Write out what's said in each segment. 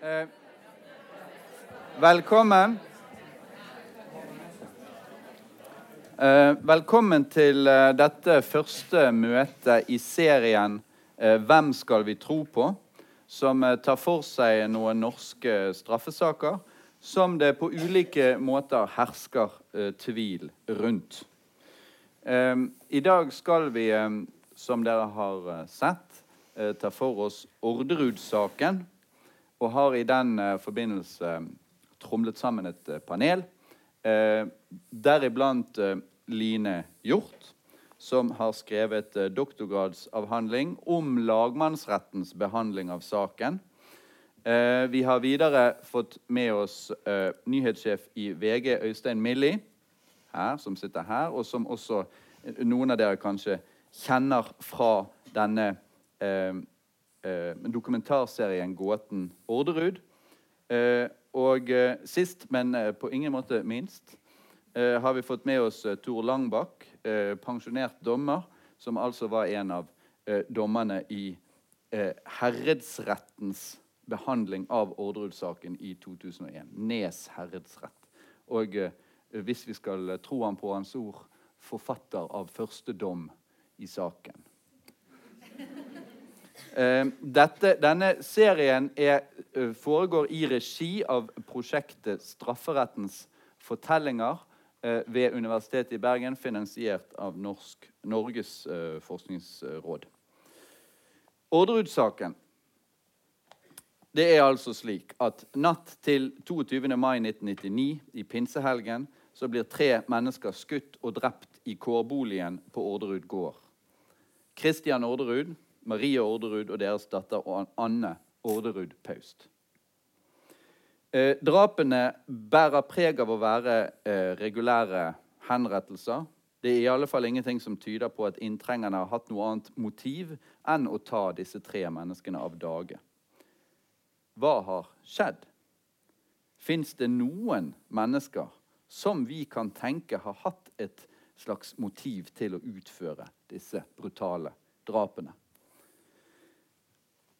Eh, velkommen. Eh, velkommen til eh, dette første møtet i serien eh, 'Hvem skal vi tro på?', som eh, tar for seg noen norske straffesaker som det på ulike måter hersker eh, tvil rundt. I dag skal vi, som dere har sett, ta for oss Orderud-saken og har i den eh, forbindelse eh, tromlet sammen et eh, panel. Deriblant Line Hjort, som har skrevet doktorgradsavhandling om lagmannsrettens behandling av saken. Vi har videre fått med oss nyhetssjef i VG, Øystein Millie, som sitter her, og som også noen av dere kanskje kjenner fra denne eh, dokumentarserien 'Gåten Orderud'. Eh, og eh, sist, men eh, på ingen måte minst, eh, har vi fått med oss eh, Tor Langbakk, eh, pensjonert dommer, som altså var en av eh, dommerne i eh, herredsrettens behandling av Orderud-saken i 2001. Nes herredsrett. Og eh, hvis vi skal eh, tro han på hans ord, forfatter av første dom i saken. Eh, dette, denne serien er, eh, foregår i regi av prosjektet Strafferettens fortellinger eh, ved Universitetet i Bergen, finansiert av Norsk, Norges eh, forskningsråd. Orderud-saken. Det er altså slik at natt til 22. mai 1999, i pinsehelgen, så blir tre mennesker skutt og drept i kårboligen på Orderud gård. Christian Orderud, Marie Orderud og deres datter Anne Orderud Paust. Eh, drapene bærer preg av å være eh, regulære henrettelser. Det er i alle fall ingenting som tyder på at inntrengerne har hatt noe annet motiv enn å ta disse tre menneskene av dage. Hva har skjedd? Fins det noen mennesker som vi kan tenke har hatt et slags motiv til å utføre disse brutale drapene?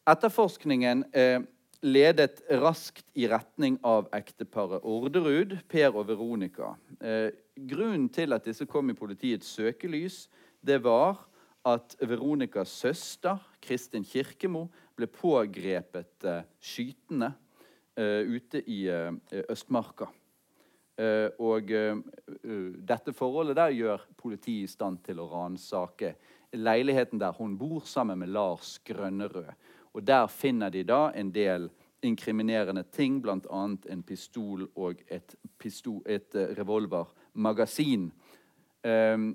Etterforskningen eh, ledet raskt i retning av ekteparet Orderud, Per og Veronica. Eh, grunnen til at disse kom i politiets søkelys, det var at Veronicas søster, Kristin Kirkemo, ble pågrepet eh, skytende eh, ute i eh, Østmarka. Eh, og eh, dette forholdet der gjør politiet i stand til å ransake leiligheten der hun bor, sammen med Lars Grønnerød. Og Der finner de da en del inkriminerende ting, bl.a. en pistol og et, pistol, et uh, revolvermagasin. Um,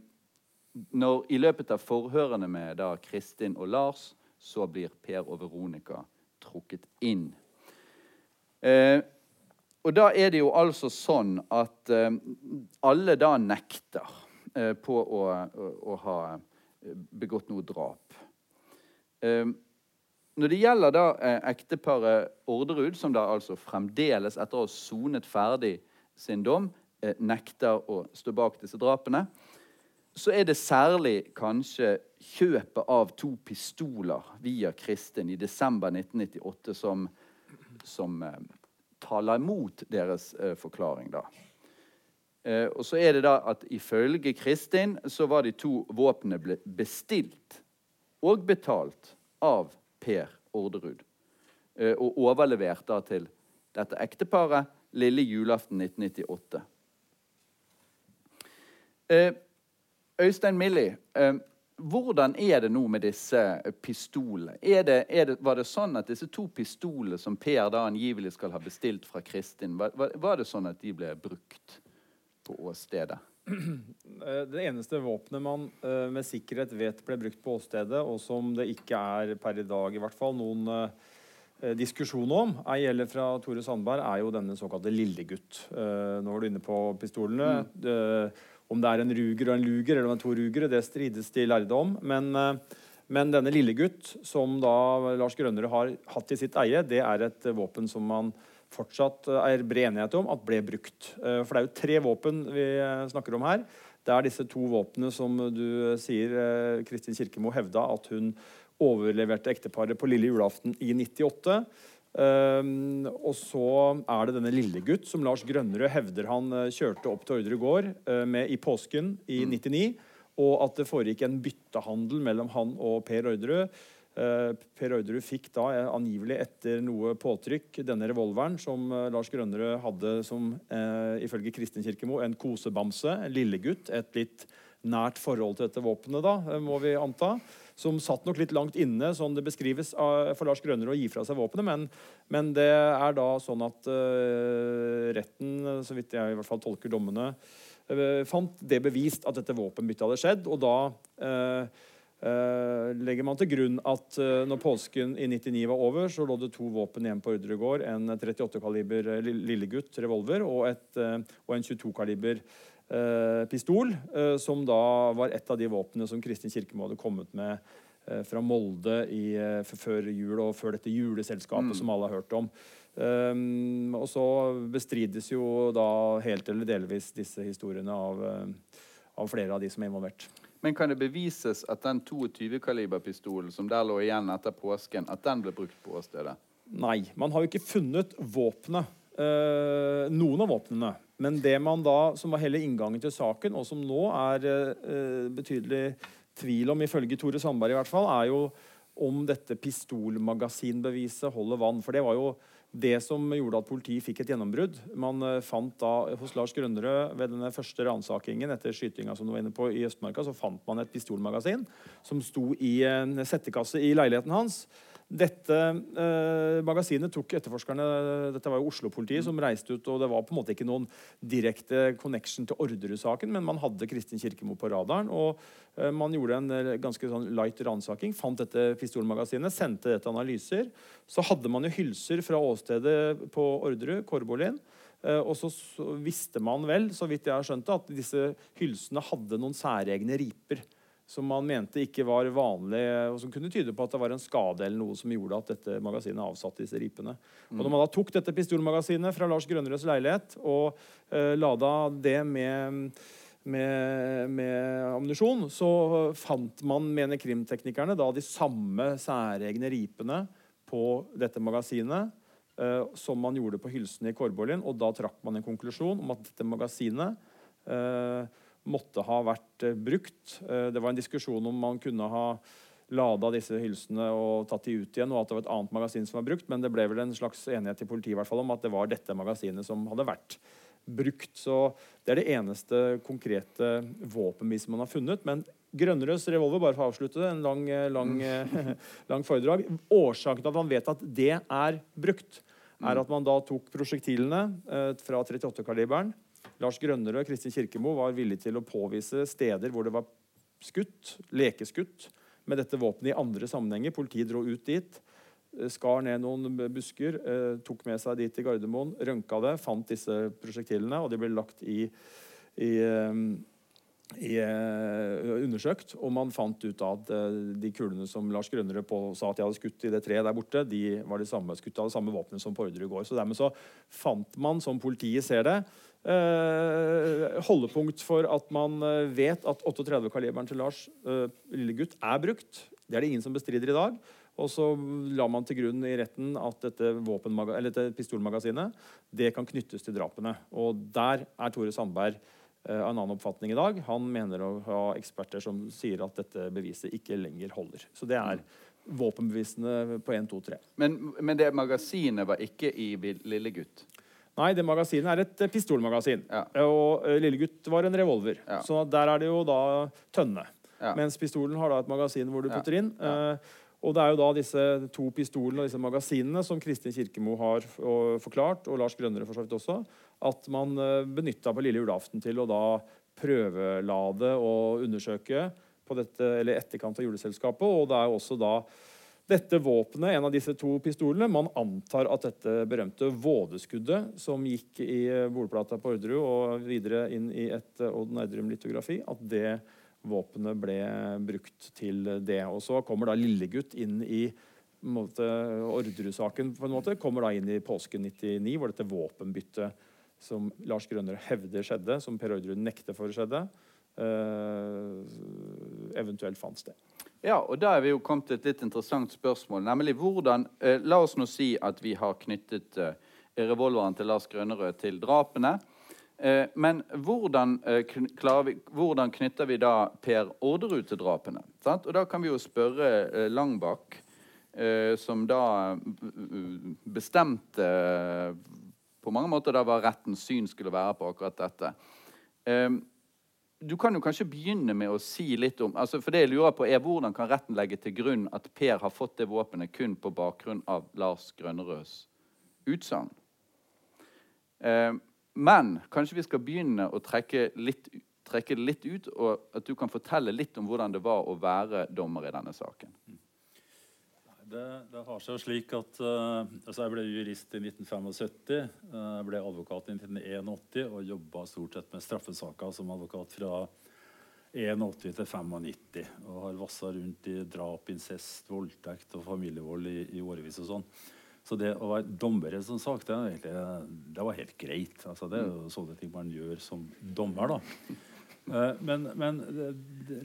når, I løpet av forhørene med da, Kristin og Lars så blir Per og Veronica trukket inn. Uh, og da er det jo altså sånn at uh, alle da nekter uh, på å, å, å, ha begått noe drap. Uh, når det gjelder da eh, ekteparet Orderud, som da altså fremdeles, etter å ha sonet ferdig sin dom, eh, nekter å stå bak disse drapene, så er det særlig kanskje kjøpet av to pistoler via Kristin i desember 1998 som, som eh, taler imot deres eh, forklaring. da. Eh, og så er det da at Ifølge Kristin så var de to våpnene bestilt og betalt av Per Orderud. Eh, og overlevert da til dette ekteparet lille julaften 1998. Eh, Øystein Millie, eh, hvordan er det nå med disse pistolene? Var det sånn at disse to pistolene som Per da angivelig skal ha bestilt fra Kristin, var, var det sånn at de ble brukt på åstedet? Det eneste våpenet man uh, med sikkerhet vet ble brukt på åstedet, og som det ikke er per i dag i hvert fall noen uh, diskusjon om, ei gjelder fra Tore Sandberg, er jo denne såkalte lillegutt. Nå var du inne på pistolene. Mm. om det er en Ruger og en Luger, eller om det er to Rugere, det strides de lærde om. Men, men denne lillegutt, som da Lars Grønnerud har hatt i sitt eie, det er et våpen som man fortsatt eh, er bred enighet om at ble brukt. Eh, for det er jo tre våpen vi eh, snakker om her. Det er disse to våpnene som du sier Kristin Kirkemo hevda at hun overleverte ekteparet på lille julaften i 98. Um, og så er det denne lille gutt som Lars Grønnerød hevder han kjørte opp til Ordre gård uh, med i påsken i mm. 99. Og at det foregikk en byttehandel mellom han og Per Orderud. Uh, per Orderud fikk da angivelig etter noe påtrykk denne revolveren som Lars Grønnerød hadde som ifølge Kristin Kirkemo en kosebamse, en lillegutt. Et litt nært forhold til dette våpenet, da, må vi anta som satt nok litt langt inne, sånn det beskrives for Lars Grønnerød å gi fra seg våpenet. Men, men, det er da sånn at eh, retten, så vidt jeg i hvert fall tolker dommene, eh, fant det bevist at dette våpenbyttet hadde skjedd. Og da uh, legger man til grunn at når påsken i 99 var over, så lå det to våpen igjen på Ordre gård. En 38-kaliber lillegutt revolver og, et, og en 22-kaliber Eh, pistol, eh, som da var et av de våpnene som Kristin Kirkemo hadde kommet med eh, fra Molde i, før jul og før dette juleselskapet mm. som alle har hørt om. Um, og så bestrides jo da helt eller delvis disse historiene av, av, flere av de som er involvert. Men kan det bevises at den 22-kaliberpistolen som der lå igjen etter påsken, at den ble brukt på åstedet? Nei. Man har jo ikke funnet våpenet. Eh, noen av våpnene. Men det man da, som var hele inngangen til saken, og som nå er eh, betydelig tvil om, ifølge Tore Sandberg i hvert fall, er jo om dette pistolmagasinbeviset holder vann. For det var jo det som gjorde at politiet fikk et gjennombrudd. Man eh, fant da hos Lars Grønnerød ved denne første ransakingen etter skytinga som du var inne på i Østmarka, så fant man et pistolmagasin som sto i en settekasse i leiligheten hans. Dette eh, magasinet tok etterforskerne Dette var jo Oslo-politiet som reiste ut. og Det var på en måte ikke noen direkte connection til Orderud-saken, men man hadde Kristin Kirkemo på radaren. og eh, Man gjorde en eh, ganske sånn light ransaking, fant dette pistolmagasinet, sendte det til analyser. Så hadde man jo hylser fra åstedet på Orderud, Korbolin. Eh, og så, så visste man vel, så vidt jeg har skjønt det, at disse hylsene hadde noen særegne riper som man mente ikke var vanlig, og som kunne tyde på at det var en skade eller noe som gjorde at dette magasinet avsatte disse ripene. Mm. Og når man da tok dette pistolmagasinet fra Lars Grønnerøds leilighet og uh, lada det med med, med ammunisjon, så fant man, mener krimteknikerne, da de samme særegne ripene på dette magasinet uh, som man gjorde på hylsene i Korbolin. Og da trakk man en konklusjon om at dette magasinet uh, måtte ha vært eh, brukt. Eh, det var en diskusjon om man kunne ha lada disse hylsene og tatt de ut igjen, og at det var et annet magasin som var brukt, men det ble vel en slags enighet i politiet i hvert fall om at det var dette magasinet som hadde vært brukt. Så det er det eneste konkrete våpenbeviset man har funnet. Men Grønnerøds revolver, bare for å avslutte det, en lang, eh, lang, lang foredrag Årsaken til at man vet at det er brukt, er at man da tok prosjektilene fra 38-kaliberen Lars Grønnerød og Kristin Kirkemo var villige til å påvise steder hvor det var skutt, lekeskutt med dette våpenet i andre sammenhenger. Politiet dro ut dit, eh, skar ned noen busker, eh, tok med seg dit til Gardermoen, rønka det, fant disse prosjektilene, og de ble lagt i, i, eh, i undersøkt. Og man fant ut at de kulene som Lars Grønnerød sa at de hadde skutt i det treet der borte, de var de samme, skutt av det samme våpenet som på ordre i går. Så dermed så fant man, som politiet ser det, Eh, holdepunkt for at man eh, vet at 38-kaliberen til Lars eh, Lillegutt er brukt. Det er det ingen som bestrider i dag. Og så la man til grunn i retten at dette, dette pistolmagasinet det kan knyttes til drapene. Og der er Tore Sandberg av en annen oppfatning i dag. Han mener å ha eksperter som sier at dette beviset ikke lenger holder. Så det er våpenbevisene på 1, 2, 3. Men, men det magasinet var ikke i Lillegutt? Nei, det magasinet er et eh, pistolmagasin. Ja. Og Lille Lillegutt var en revolver. Ja. Så der er det jo da tønne. Ja. Mens pistolen har da et magasin hvor du putter inn. Og det er jo da disse to pistolene og disse magasinene som Kristin Kirkemo har forklart, og Lars Grønnere for så vidt også, at man uh, benytta på lille julaften til å da prøvelade og undersøke på dette, eller etterkant av juleselskapet. Og det er også da dette våpenet, en av disse to pistolene, man antar at dette berømte vådeskuddet som gikk i bordplata på Orderud og videre inn i et Odd Nerdrum-litografi, at det våpenet ble brukt til det. Og så kommer da Lillegutt inn i Orderud-saken på en måte, kommer da inn i påsken 99, hvor dette våpenbyttet som Lars Grønner hevder skjedde, som Per Orderud nekter for skjedde, uh, eventuelt fant sted. Ja, og da er vi jo kommet til et litt interessant spørsmål. Nemlig hvordan eh, La oss nå si at vi har knyttet eh, revolveren til Lars Grønnerød til drapene. Eh, men hvordan, eh, vi, hvordan, knytter vi da Per Orderud til drapene? Sant? Og da kan vi jo spørre eh, Langbakk, eh, som da bestemte på mange måter da hva rettens syn skulle være på akkurat dette. Um, du kan jo kanskje begynne med å si litt om altså for det jeg lurer på er Hvordan kan retten legge til grunn at Per har fått det våpenet kun på bakgrunn av Lars Grønnerøds utsagn? Eh, men kanskje vi skal begynne å trekke litt, trekke litt ut, og at du kan fortelle litt om hvordan det var å være dommer i denne saken. Det, det, har seg jo slik at uh, altså Jeg ble jurist i 1975. Uh, jeg ble advokat i 1981 og jobba stort sett med straffesaker som advokat fra 81 til 95. Og har vassa rundt i drap, incest, voldtekt og familievold i, i årevis og sånn. Så det å være dommer i en sånn sak, det, det, var helt greit. Altså, det er jo sånne ting man gjør som dommer. da. Eh, men, men,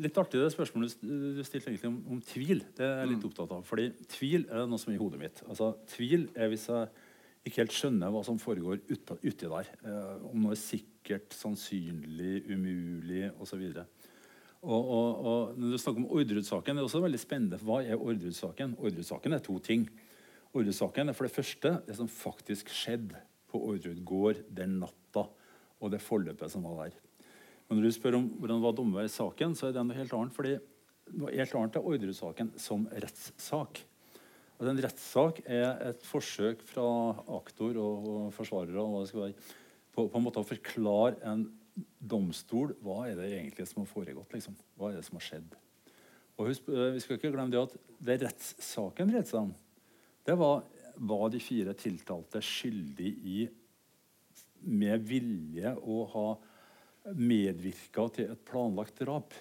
litt artig det spørsmålet du stilte egentlig om, om, tvil. Det er jeg litt mm. opptatt av. Fordi tvil er noe som er i hodet mitt. Altså, tvil er hvis jeg ikke helt skjønner hva som foregår uti, uti der. Eh, om noe er sikkert, sannsynlig, umulig osv. Og, og, og, når du snakker om Orderud-saken, det er også veldig spennende. Hva er Orderud-saken? Orderud-saken er to ting. Orderud-saken er for det første det som faktisk skjedde på Orderud gård den natta, og det forløpet som var der. Men når du spør om hvordan var i saken, så er det noe helt annet. fordi noe helt annet er Orderud-saken som rettssak. Og En rettssak er et forsøk fra aktor og, forsvarere og hva det skal være, på, på, en måte å forklare en domstol hva er det egentlig som har foregått. Liksom. Hva er det som har skjedd. Og husk, eh, Vi skal ikke glemme det at det rettssaken dreide seg om, det var var de fire tiltalte skyldig i med vilje å ha medvirka til et planlagt drap.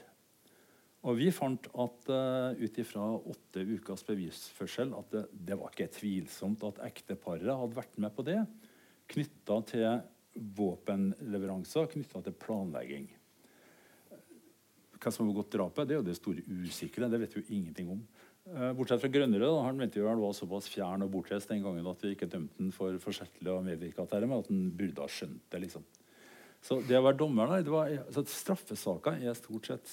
Og Vi fant at uh, ut ifra åtte ukers bevisførsel at det, det, var ikke tvilsomt at ekteparet hadde vært med på det, knytta til våpenleveranser, knytta til planlegging. Hva som har begått drapet, det er jo det store usikre. Det vet vi jo ingenting om. Uh, bortsett fra Grønnerød. Han mente jo han var såpass fjern og bortreist den gangen at vi ikke dømte han for forsettlig å medvirke til det, men at han burde ha skjønt det. liksom. Så det å være dommer der, det var, altså Straffesaker er stort sett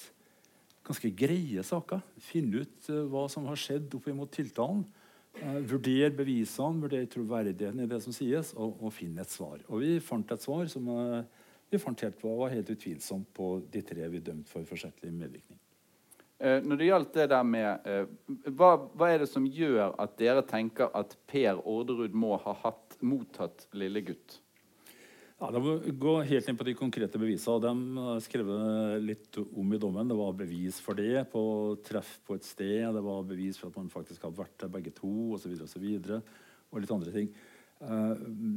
ganske greie saker. Finne ut uh, hva som har skjedd opp imot tiltalen. Uh, vurdere bevisene, vurdere troverdigheten i det som sies, og, og, finne et svar. Og vi fant et svar som uh, vi fant helt, var helt utvilsomt på de tre vi dømte for forsettlig medvirkning. Når det gjaldt det der med hva, hva, er det som gjør at dere tenker at Per Orderud må ha hatt, mottatt Lillegutt? Ja, det må gå helt inn på de konkrete bevisene. De skrev skrevet litt om i dommen. Det var bevis for det på treff på et sted. Det var bevis for at man faktisk hadde vært der begge to osv. Og, så videre, og, og litt andre ting.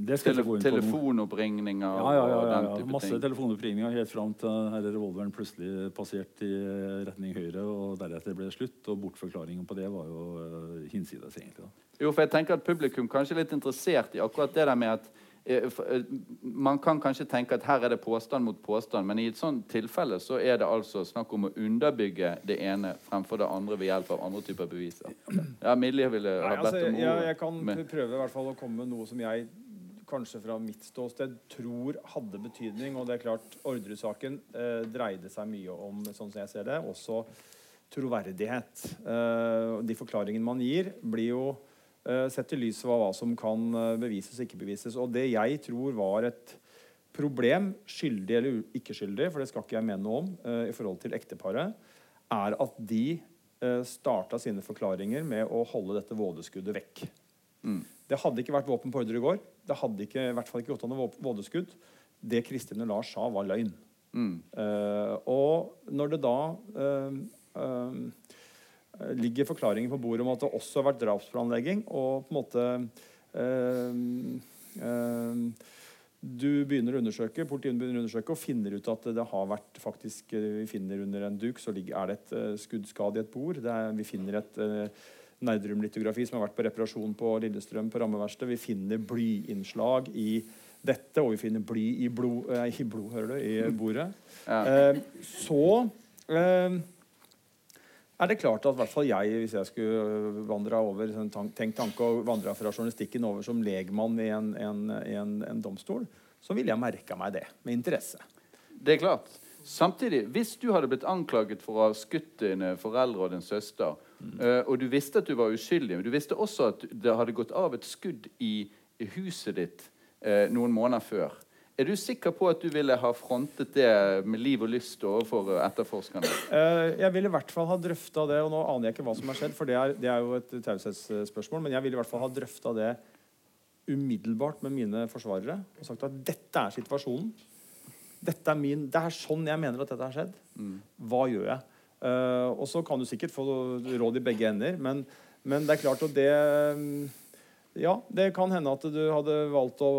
Det skal Tele telefonoppringninger ja, ja, ja, ja, ja. Masse telefonoppringninger helt fram til revolveren plutselig passerte i retning høyre, og deretter ble det slutt. Og bortforklaringen på det var jo uh, hinsides, egentlig. Da. Jo, for jeg tenker at Publikum kanskje er litt interessert i akkurat det der med at Eh, eh, man kan kanskje tenke at her er det påstand mot påstand, men i et sånt tilfelle så er det altså snakk om å underbygge det ene fremfor det andre ved hjelp av andre typer beviser. Ja, Milje ville ha bedt altså, om ord. Jeg, jeg kan prøve i hvert fall å komme med noe som jeg kanskje fra mitt ståsted tror hadde betydning. Og det er klart, Orderud-saken eh, dreide seg mye om, sånn som jeg ser det, også troverdighet. Eh, de forklaringene man gir, blir jo Eh, sett i lys av hva som kan eh, bevises og ikke bevises. Og det jeg tror var et problem, skyldig eller ikke skyldig, for det skal ikke jeg mene noe om, eh, i forhold til ekteparet, er at de starta sine forklaringer med å holde dette vådeskuddet vekk. Mm. Det hadde ikke vært våpen på ordre i går. Det hadde ikke, i hvert fall ikke gått an å vådeskudd. Det Kristin og Lars sa, var løgn. Mm. Uh, og når det da uh, uh, Eh, ligger forklaringer på bordet om at det også har vært drapsplanlegging. Og på en måte øh, øh, Du begynner å undersøke, Politiet begynner å undersøke og finner ut at det har vært faktisk Vi finner under en duk så er det et skuddskade i et bord. Er, vi finner et øh, Nerdrum-litografi som har vært på reparasjon på Lillestrøm på rammeverksted. Vi finner blyinnslag i dette, og vi finner bly i blod, uh, i, blod, hører du, i bordet. Ja. så er det klart at hvert fall jeg, hvis jeg skulle vandra over sånn tenkt tanke og vandra fra journalistikken over som legmann i en, en, en, en domstol, så ville jeg merka meg det med interesse. Det er klart. Samtidig, hvis du hadde blitt anklaget for å ha skutt dine foreldre og din søster, mm. og du visste at du var uskyldig, men du visste også at det hadde gått av et skudd i, huset ditt uh, noen måneder før er du sikker på at du ville ha frontet det med liv og lyst overfor etterforskerne? Uh, jeg ville i hvert fall ha drøfta det, og nå aner jeg ikke hva som har skjedd, for det er, det er jo et taushetsspørsmål, men jeg ville i hvert fall ha drøfta det umiddelbart med mine forsvarere og sagt at dette er situasjonen. Dette er min, det er sånn jeg mener at dette har skjedd. Mm. Hva gjør jeg? Uh, og så kan du sikkert få råd i begge ender, men, men det er klart at det ja, det kan hende at du hadde valgt å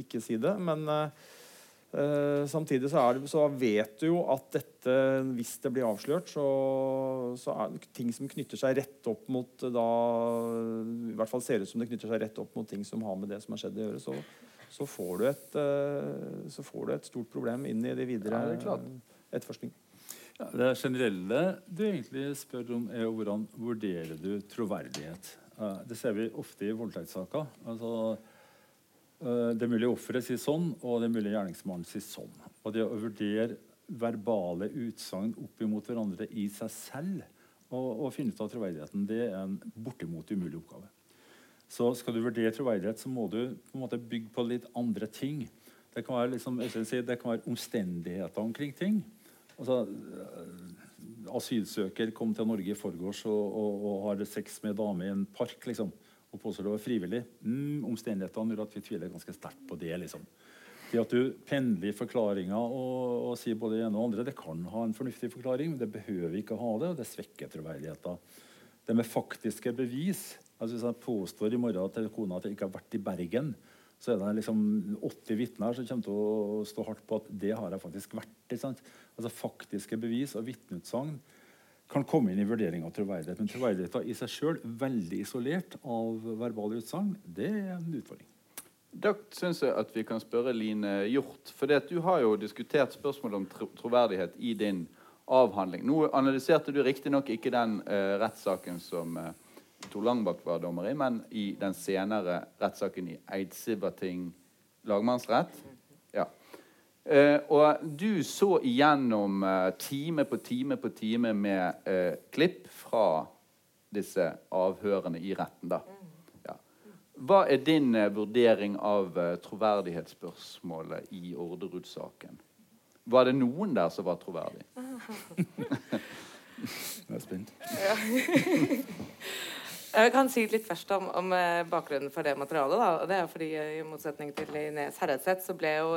ikke si det, men uh, samtidig så, det, så, vet du jo at dette, hvis det blir avslørt, så, så, er det ting som knytter seg rett opp mot da I hvert fall ser ut som det knytter seg rett opp mot ting som har med det som har skjedd å gjøre. Så, så, får, du et, uh, så får du et stort problem inn i det videre ja, etterforskning. Ja, det generelle du egentlig spør om, er hvordan vurderer du troverdighet? Det ser vi ofte i voldtektssaker. Altså, eh, det er mulig offeret sier sånn, og det er mulig gjerningsmannen sier sånn. Og det å vurdere verbale utsagn opp imot hverandre i seg selv og, og finne ut av troverdigheten, det er en bortimot umulig oppgave. Så skal du vurdere troverdighet, så må du på en måte bygge på litt andre ting. Det kan være, liksom, si, det kan være omstendigheter omkring ting. Altså, asylsøker kom til Norge i forgårs og, og, og har sex med dame i en park liksom, og påstår det var frivillig. Mm, omstendighetene gjør at vi tviler ganske sterkt på det. liksom. Det at du pendler forklaringer og, og, sier både det ene og andre, det kan ha en fornuftig forklaring, men det behøver ikke å ha det, og det svekker troverdigheten. Det med faktiske bevis altså Hvis jeg påstår i morgen til kona at jeg ikke har vært i Bergen, så er det liksom 80 vitner som kommer til å stå hardt på at det har jeg faktisk vært. Altså Faktiske bevis og vitneutsagn kan komme inn i vurdering av troverdighet. Men troverdigheten i seg sjøl, veldig isolert av verbale utsagn, det er en utfordring. Da syns jeg at vi kan spørre Line Hjort. For du har jo diskutert spørsmålet om tro troverdighet i din avhandling. Nå analyserte du riktignok ikke den uh, rettssaken som uh, Tor Langbakk var dommer i, men i den senere rettssaken i Eidsivating lagmannsrett. Uh, og du så igjennom eh, time på time på time med eh, klipp fra disse avhørene i retten. da. Ja. Hva er din vurdering av troverdighetsspørsmålet i Orderud-saken? Var det noen der som var troverdig? Jeg er spent. Jeg kan si litt først om, om bakgrunnen for det materialet. Da. Det er fordi I motsetning til Ines Herredseth så ble jo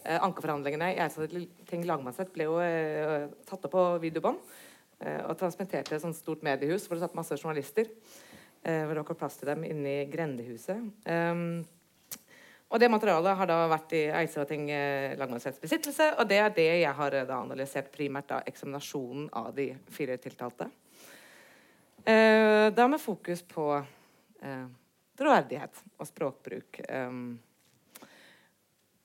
Eh, ankeforhandlingene i Eidsvoll lagmannsrett ble jo eh, tatt opp på videobånd eh, og transmittert til et sånt stort mediehus hvor det satt masse journalister. Eh, hvor det var plass til dem inne i grendehuset. Um, og Det materialet har da vært i Eidsvoll eh, lagmannsretts besittelse, og det er det jeg har eh, da analysert primært da eksaminasjonen av de fire tiltalte. Da med fokus på troverdighet og språkbruk. Um,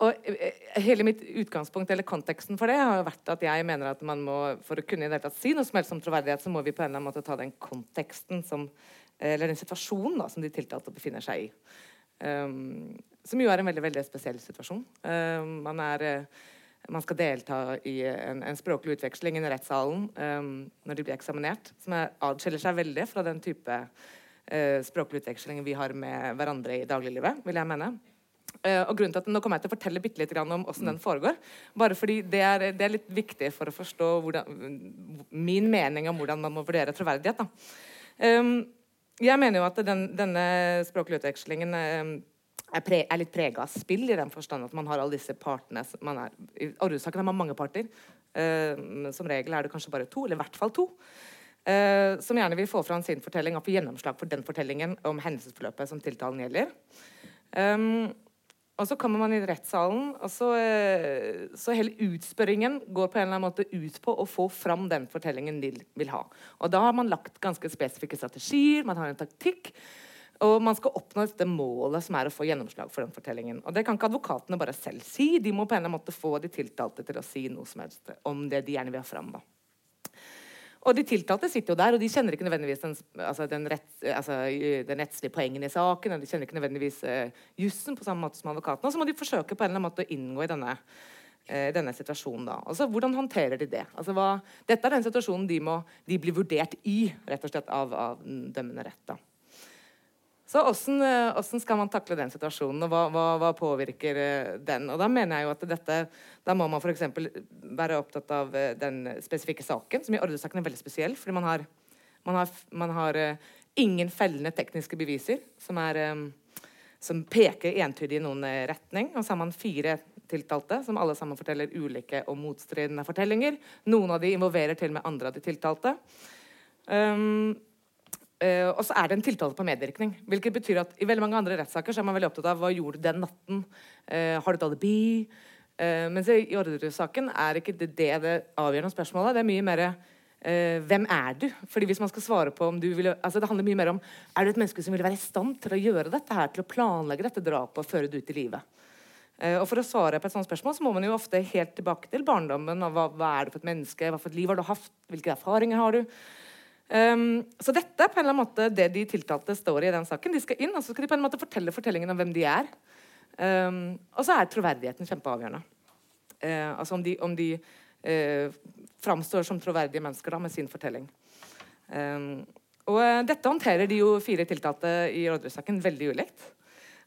og eh, hele mitt utgangspunkt eller konteksten for det har vært at jeg mener at man må, for å kunne i det hele tatt si noe som helst om troverdighet, så må vi på en eller annen måte ta den konteksten som, eller den situasjonen da, som de tiltalte befinner seg i. Um, som jo er en veldig veldig spesiell situasjon. Uh, man, er, uh, man, skal delta i en, en språklig utveksling i rettssalen um, når de blir eksaminert, som er, adskiller seg veldig fra den type uh, språklig utveksling vi har med hverandre i dagliglivet, vil jeg mene. Uh, og grunnen til at Nå kommer jeg til å fortelle bitte litt om hvordan den foregår. Bare fordi det er, det er, litt viktig for å forstå hvordan, min mening om hvordan man må vurdere troverdighet. Um, jeg mener jo at den, denne språklige utvekslingen um, er, pre, er, litt prega av spill, i den forstand at man har alle disse partene man er, I Orderud-saken har man mange parter. Uh, som regel er det kanskje bare to, eller i hvert fall to. Uh, som gjerne vil få fram sin fortelling og få gjennomslag for den fortellingen om hendelsesforløpet som tiltalen gjelder. Um, og så kommer man i rettssalen, og så, så, hele utspørringen går på en eller annen måte ut på å få fram den fortellingen de vil ha. Og da har man lagt ganske spesifikke strategier, man har en taktikk. Og man skal oppnå dette målet som er å få gjennomslag for den fortellingen. Og det kan ikke advokatene bare selv si. De må på en eller annen måte få de tiltalte til å si noe som helst om det de gjerne vil ha fram. da. Og de tiltalte sitter jo der, og de kjenner ikke nødvendigvis den, altså den, rett, altså den rettslige poengen i saken. og De kjenner ikke nødvendigvis uh, jussen på samme måte som advokatene. Og så må de forsøke på en eller annen måte å inngå i denne, uh, denne situasjonen. da. Altså, Hvordan håndterer de det? Altså, hva, dette er den situasjonen de, må, de blir vurdert i rett og slett av, av dømmende rett. da. Så hvordan, eh, skal man takle den situasjonen, og hva, hva, hva, påvirker eh, den? Og Da mener jeg jo at dette, da må man f.eks. være opptatt av eh, den spesifikke saken, som i ordresaken er veldig spesiell. fordi man har, man har, man har ingen fellende tekniske beviser som, er, som peker entydig i noen retning. Og så har man fire tiltalte, som alle sammen forteller ulike og motstridende fortellinger. Noen av de involverer til og med andre av de tiltalte. Um, Uh, og så er det en tiltale på medvirkning. Hvilket betyr at I veldig mange andre rettssaker så er man veldig opptatt av hva gjorde du den natten. Uh, har du et alibi? Uh, mens i Orderud-saken er ikke det, det det avgjørende spørsmålet. Det er mye mer hvem er du? Fordi hvis man skal svare på om du ville, altså Det handler mye mer om er du et menneske som vil være i stand til å gjøre dette her, til å planlegge dette drapet og føre det ut i livet. og For å svare på et sånt spørsmål så må man jo ofte helt tilbake til barndommen. og hva, hva er det for et menneske? Hva for et liv har du hatt? Hvilke erfaringer har du? Um, så dette er på en eller annen måte det de tiltalte står i i den saken. De skal inn, og så skal de på en måte fortelle fortellingen om hvem de er. Um, og så er troverdigheten kjempeavgjørende. Uh, altså om de, om de uh, framstår som troverdige mennesker da, med sin fortelling. Um, og uh, dette håndterer de jo fire tiltalte i rådhussaken veldig ulikt.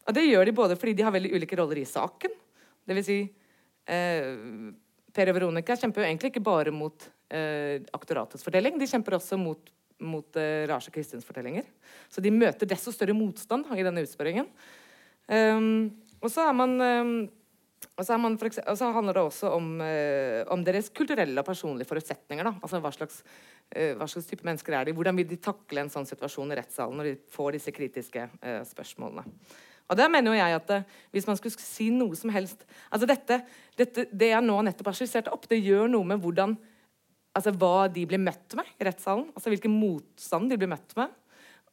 Og det gjør de både fordi de har veldig ulike roller i saken. Det vil si, Per og Veronica kjemper jo egentlig ikke bare mot eh, aktoratets fortelling. De kjemper også mot, mot eh, Raja Kristins fortellinger. Så de møter desto større motstand i denne utspørringen. Um, og så er man um, og så, eksempel, og så, handler det også om, eh, om, deres kulturelle og personlige forutsetninger. Da. Altså hva slags, eh, hva slags, type mennesker er de? Hvordan vil de takle en sånn situasjon i rettssalen når de får disse kritiske eh, spørsmålene? Og der mener jo jeg at Hvis man skulle si noe som helst altså dette, dette, Det jeg nå nettopp har skissert opp, det gjør noe med hvordan altså hva de blir møtt med i rettssalen. altså Hvilken motstand de blir møtt med.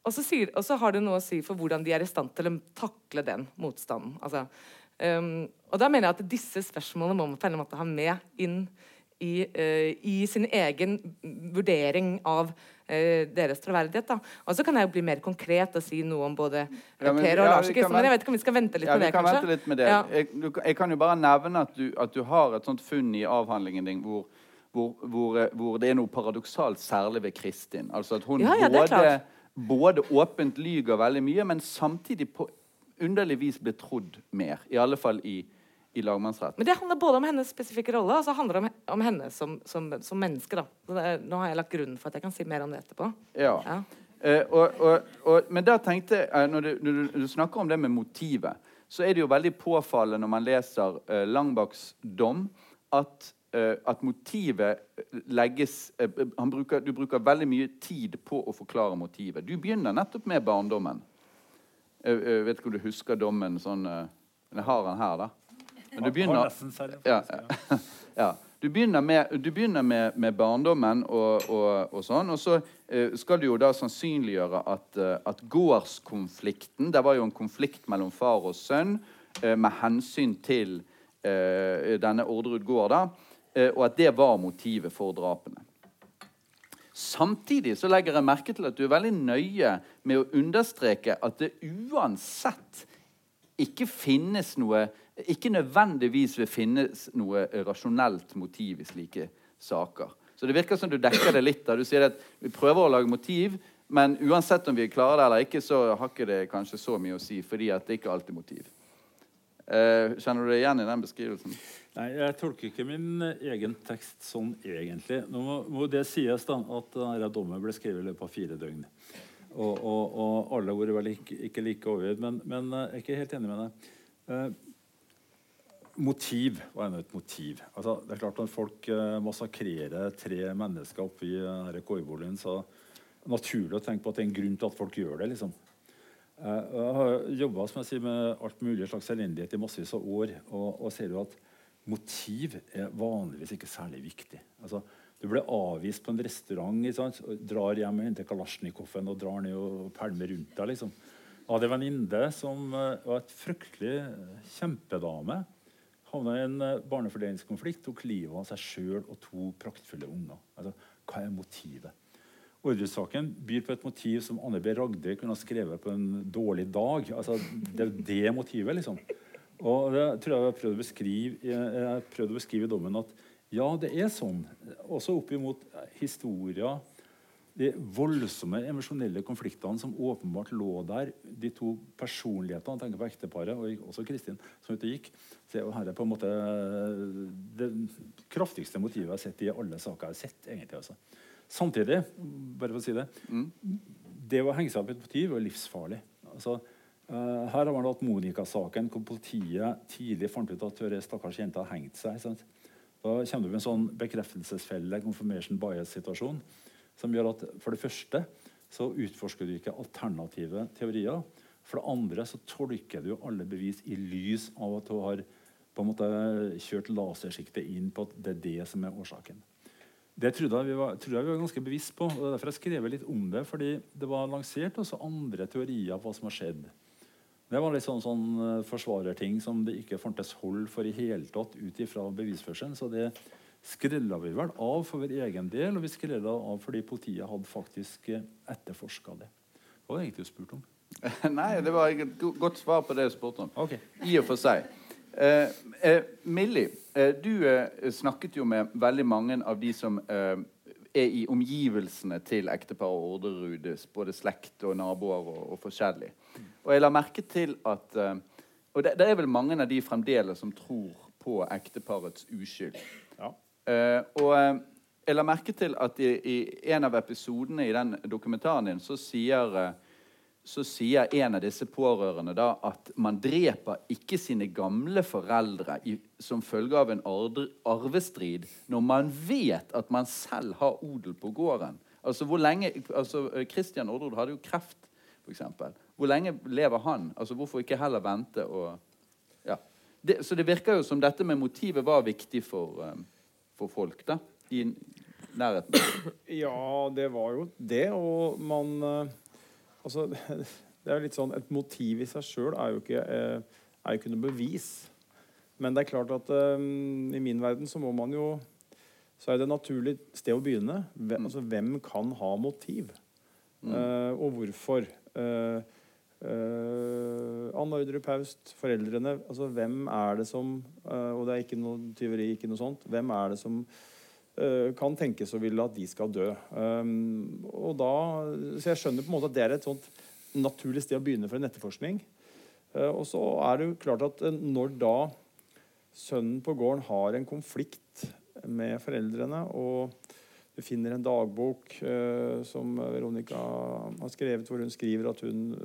Og så, sier, og så, har det noe å si for hvordan de er i stand til å takle den motstanden. Altså, um, og da mener jeg at disse spørsmålene må man på en måte ha med inn i, uh, i sin egen vurdering av uh, deres troverdighet. Da. Og så kan jeg jo bli mer konkret og si noe om både ja, men, Per og ja, Lars Kristian, men jeg vet ikke om vi skal vente litt ja, med det, kanskje? Litt med det. Ja. Jeg, jeg, kan jo bare nevne at du, at du har et sånt funn i avhandlingen din hvor hvor, hvor, eh, hvor, det er noe paradoksalt særlig ved Kristin. Altså at hun ja, ja, både, både, åpent lyger veldig mye, men samtidig på underlig vis blir trodd mer. I alle fall i, i lagmannsrett. Men det handler både om hennes spesifikke rolle og så handler det om, om henne som, som, som menneske. Er, nå har jeg lagt grunnen for at jeg kan si mer om det etterpå. Ja. ja. Eh, og, og, og, men da tenkte jeg, når du, når, du, når du, snakker om det med motivet, så er det jo veldig påfallende når man leser eh, Langbaks dom, at Eh, at motivet legges eh, bruker, Du bruker veldig mye tid på å forklare motivet. Du begynner nettopp med barndommen. Jeg, vet ikke om du husker dommen sånn eh, Jeg har den her, da. Men du begynner, ja, ja. Du begynner med, du begynner med, med barndommen og, og, og, sånn, og så skal du jo da sannsynliggjøre at, at, gårdskonflikten Det var jo en konflikt mellom far og sønn med hensyn til denne Orderud gård. da, Eh, og at det var motivet for drapene. Samtidig så legger jeg merke til at du er veldig nøye med å understreke at det uansett ikke finnes noe ikke nødvendigvis vil finnes noe rasjonelt motiv i slike saker. Så det virker som du dekker det litt. da. Du sier at vi prøver å lage motiv, men uansett om vi klarer det eller ikke, så har ikke det kanskje så mye å si, fordi at det ikke alltid er motiv. Uh, kjenner du deg igjen i den beskrivelsen? Nei, Jeg tolker ikke min egen tekst sånn egentlig. Nå må, må det sies da, at denne dommen ble skrevet i løpet av fire døgn. Og, og, og alle har vært vel ikke, ikke like overgitt, men, men, eh, jeg er ikke helt enig med deg. Eh, motiv. var ennå et motiv? Altså, det er klart Når folk eh, massakrerer tre mennesker oppi eh, koiboligen, så er det naturlig å tenke på at det er en grunn til at folk gjør det. liksom. Eh, jeg har jobba med alt mulig slags elendighet i massevis av år, og, og ser jo at motiv er vanligvis ikke særlig viktig. Altså, du blir avvist på en restaurant og drar hjem og henter kalasjnikoven og drar ned og pælmer rundt deg. Liksom. Jeg hadde en venninne som uh, var et fryktelig uh, kjempedame. Havna i en barnefordelingskonflikt, tok livet av seg sjøl og to praktfulle unger. Altså, hva er motivet? Ordresaken byr på et motiv som Anne B. Ragde kunne ha skrevet på en dårlig dag. Altså, det er det motivet, liksom. Og det tror jeg jeg har prøvd å beskrive, jeg har prøvd å beskrive i dommen at ja, det er sånn. Også opp imot historier de voldsomme emosjonelle konfliktene som åpenbart lå der, de to personlighetene, tenker på ekteparet og også Kristin, som ute gikk, så er her er på en måte det kraftigste motivet jeg har sett i alle saker jeg har sett. egentlig altså. Samtidig, bare for å si det, mm. det å henge seg opp i et motiv er livsfarlig. Altså, uh, her har man hatt Monica-saken, hvor politiet tidlig fant ut at stakkars jenta har hengt seg. Sant? Da kommer du med en sånn bekreftelsesfelle, confirmation bias-situasjon som gjør at for det første så utforsker du ikke alternative teorier. For det andre så tolker du alle bevis i lys av at du har på en måte kjørt lasersiktet inn på at det er det som er årsaken. Det trodde jeg vi var, jeg vi var ganske bevisst på. og Derfor har jeg skrevet litt om det. fordi det var lansert også andre teorier på hva som har skjedd. Det var litt sånn, sånn eh, forsvarerting som det ikke fantes hold for i hele tatt ut ifra bevisførselen. Så det skrella vi vel av for vår egen del, og vi skrella av fordi politiet hadde faktisk eh, etterforska det. Hva var det egentlig du spurte om? Nei, det var et godt svar på det jeg spurte om. Okay. I og for seg. Eh, eh, Millie, eh, du eh, snakket jo med veldig mange av de som eh, er i omgivelsene til ekteparet Orderud, både slekt og naboer og, og forskjellig. Og jeg la merke til at Og det, det, er vel mange av de fremdeles som tror på ekteparets uskyld. Ja. Og jeg la merke til at i, i, en av episodene i den dokumentaren din så sier, så sier en av disse pårørende da at man dreper ikke sine gamle foreldre i, som følge av en arvestrid når man vet at man selv har odel på gården. Altså hvor lenge, altså Christian Orderud hadde jo kreft, f.eks. Hvor lenge lever han? Altså Hvorfor ikke heller vente og ja. det, Så det virker jo som dette med motivet var viktig for um, for folk da, i nærheten? Ja, det var jo det. Og man eh, Altså, det er litt sånn Et motiv i seg sjøl er, eh, er, jo ikke noe bevis. Men det er klart at um, i min verden så må man jo Så er det et naturlig sted å begynne. Hvem, mm. altså, hvem kan ha motiv? Mm. Uh, og hvorfor? Uh, Uh, Anne Ordre Paust, foreldrene altså Hvem er det som Og det er ikke noe tyveri, ikke noe sånt. Hvem er det som kan tenkes å ville at de skal dø? Um, og da, så jeg skjønner på en måte at det er et sånt naturlig sted å begynne for en etterforskning. og så er det jo klart at når da sønnen på gården har en konflikt med foreldrene og du finner en dagbok som Veronica har skrevet, hvor hun skriver at hun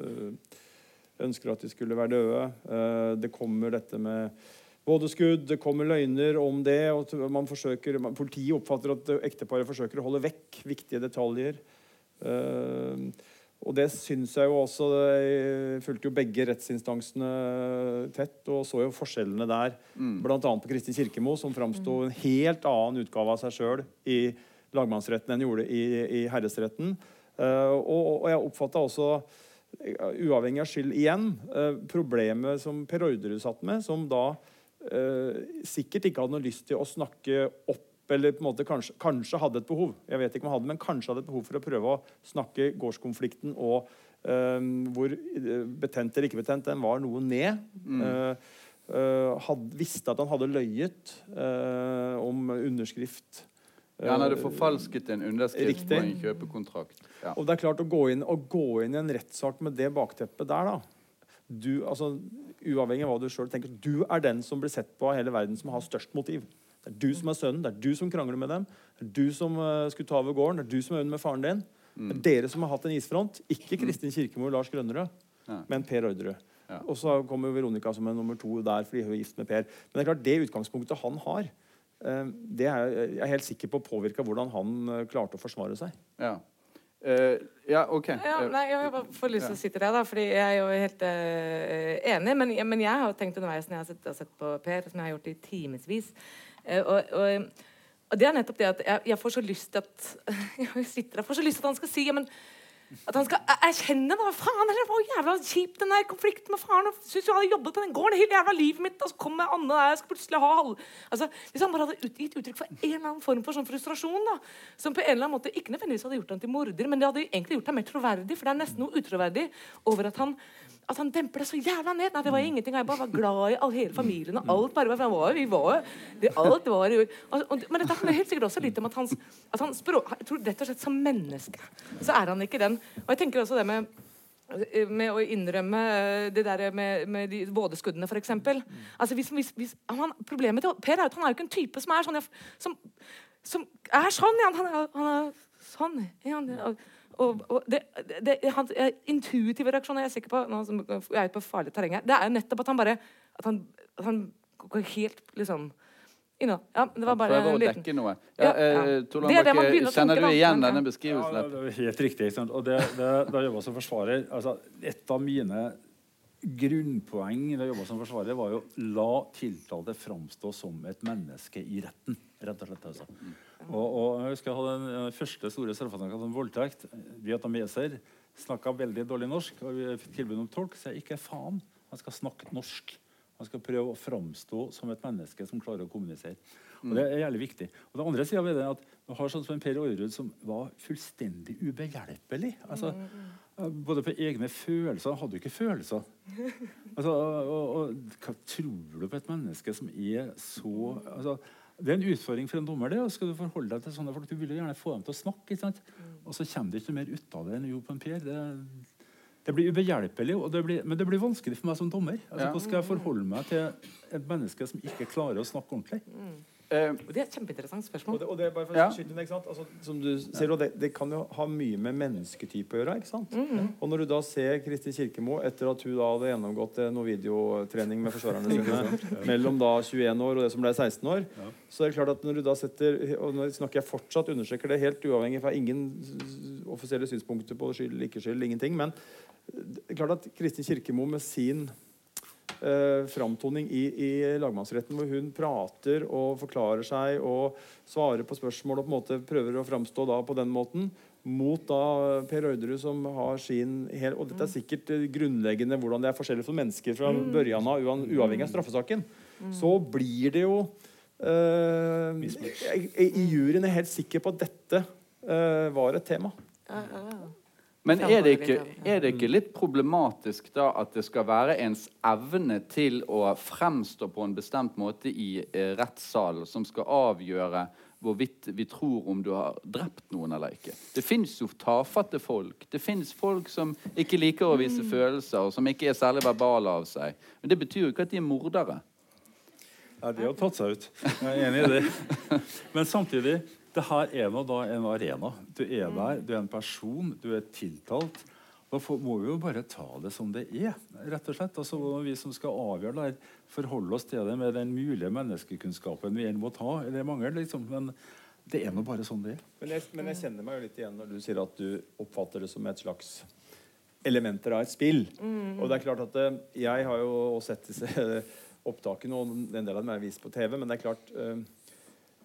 ønsker at de skulle være døde. Det kommer dette med vådeskudd, det kommer løgner om det. og man forsøker, man, Politiet oppfatter at ekteparet forsøker å holde vekk viktige detaljer. og det syns jeg jo også Jeg fulgte jo begge rettsinstansene tett og så jo forskjellene der. Mm. Bl.a. på Kristin Kirkemo, som framsto en helt annen utgave av seg sjøl i lagmannsretten enn gjorde i, i herresretten. Uh, og, og, jeg oppfatta også, uavhengig av skyld igjen, uh, problemet som Per Orderud satt med, som da uh, sikkert ikke hadde noe lyst til å snakke opp eller på en måte kanskje, kanskje, hadde et behov jeg vet ikke om han hadde, men kanskje hadde et behov for å prøve å snakke gårdskonflikten og hvor betent eller ikke betent den var noe ned. Mm. Had, visste at han hadde løyet om underskrift ja, Han hadde forfalsket en underskrift på en kjøpekontrakt. Ja. Og det er klart Å gå inn, å gå inn i en rettssak med det bakteppet der, da du, altså, Uavhengig av hva du sjøl tenker, du er den som blir sett på av hele verden som har størst motiv. Det er du som er sønnen, det er du som krangler med dem. Det er du som uh, skulle ta over gården, det er du som er under med faren din. Mm. Det er dere som har hatt en isfront. Ikke mm. Kristin Kirkemo og Lars Grønnerød, ja. men Per Orderud. Ja. Og så kommer Veronica som er nummer to der fordi hun er gift med Per. Men det er klart, det utgangspunktet han har, Eh, det er jeg helt sikker på påvirka hvordan han eh, klarte å forsvare seg. Ja. Uh, ja, OK. Ja, nei, jeg bare får lyst til å si til deg, da, fordi jeg er jo helt uh, enig. Men, men, jeg har tenkt underveis når jeg har sett, har sett på Per, som jeg har gjort i timevis uh, og, og, og, det er nettopp det at jeg, jeg får så lyst til at Jeg sitter der, får så lyst til at han skal si ja, men At han skal erkjenne da, faen det var jævla kjipt den der konflikten med faren. og Synes jeg hadde jobbet på den gården hele jævla livet mitt, og så kommer Anne der, jeg skal plutselig ha halv... Altså, Hvis han bare hadde ut, gitt uttrykk for en eller annen form for sånn frustrasjon, da, som på en eller annen måte ikke nødvendigvis hadde gjort han til morder, men det hadde egentlig gjort ham mer troverdig, for det er nesten noe utroverdig over at han at han demper det så jævla ned. Nei, det var ingenting. Jeg bare var glad i all, hele familien. og alt bare var, for han var, vi var, det, alt var jo Men dette handler helt sikkert også litt om at, hans, at han språk, jeg tror rett og slett som menneske så er han ikke den. Og jeg tenker også det med med å innrømme eh, det der med, med de vådeskuddene, f.eks. Altså, hvis, hvis, hvis, han, problemet til Per er at han er jo ikke en type som er sånn som, som er sånn. Ja, han, er, han er sånn. Ja, og, og, det, det, hans intuitive reaksjon er jeg sikker på nå som jeg er på farlig terreng her, det er jo nettopp at han bare at han, at han går helt liksom Inno. ja, det var bare Prøver å dekke noe. Ja, Ja, ja. eh, man begynner å kjenner du igjen denne beskrivelsen? Ja, det er helt riktig. Ikke sant? Og det, det, da jeg jobba som forsvarer altså, Et av mine grunnpoeng da jeg jobba som forsvarer, var jo la tiltalte framstå som et menneske i retten. Rett og slett. Altså. Og, og jeg husker jeg hadde den første store straffesaken om voldtekt. Vietnameser snakka veldig dårlig norsk. og Vi fikk tilbud om tolk, så jeg ikke faen. Han skal snakke norsk. Han skal prøve å framstå som et menneske som klarer å kommunisere. Og Det er jævlig viktig. Og det andre siden ved det er at du har sånn som Per Aarud, som var fullstendig ubehjelpelig. Altså, Både på egne følelser Han hadde jo ikke følelser. Altså, og, og, hva tror du på et menneske som er så altså, Det er en utfordring for en dommer. det, og skal Du forholde deg til sånne folk, du vil jo gjerne få dem til å snakke. Og så kommer det ikke mer ut av det enn jo på en Per. Det, det blir ubehjelpelig, og det blir, men det blir vanskelig for meg som dommer. Altså. Hvordan skal jeg forholde meg til et menneske som ikke klarer å snakke ordentlig? Eh, Og Det er et kjempeinteressant Og spørsmål. det, og det er bare for Ja. å skyte inn, ikke sant? Altså, som du ser, og det, det kan jo ha mye med mennesketype å gjøre. ikke sant? Og når du da ser Kristi Kirkemo etter at hun da hadde gjennomgått eh, noe videotrening med forsvarerne sine mellom da 21 år og det som ble 16 år, så er det klart at når du da setter Og nå snakker jeg fortsatt, understreker det helt uavhengig fra ingen offisielle synspunkter på skyld, ikke skyld, ingenting, men det er klart at Kristin Kirkemo med sin eh, framtoning i, i lagmannsretten, hvor hun prater og forklarer seg og svarer på spørsmål og på en måte prøver å framstå da på den måten, mot da Per Orderud, som har sin hel, Og dette er sikkert eh, grunnleggende hvordan det er forskjellig for mennesker fra børjan av, uavhengig av straffesaken. Så blir det jo Uh, I juryen er helt sikker på at dette uh, var et tema. Ja, ja, ja. Men er det, ikke, er det ikke litt problematisk da at det skal være ens evne til å fremstå på en bestemt måte i eh, rettssalen som skal avgjøre hvorvidt vi tror om du har drept noen eller ikke? Det fins jo tafatte folk. Det fins folk som ikke liker å Mm. vise følelser, og som ikke er særlig verbale av seg. Men det betyr jo ikke at de er mordere. Ja, de har tatt seg ut. Jeg er enig i det. Men samtidig, det her er nå da en arena. Du er der, du er en person, du er tiltalt. Da må vi jo bare ta det som det er, rett og slett. Altså, vi som skal avgjøre det forholde oss til det med den mulige menneskekunnskapen vi må ta. eller mangel, liksom. Men det er nå bare sånn det er. Men jeg, men jeg kjenner meg jo litt igjen når du sier at du oppfatter det som et slags elementer av et spill. Og det er klart at eh, Jeg har jo sett disse opptakene, og en del av dem er vist på TV. Men det er klart eh,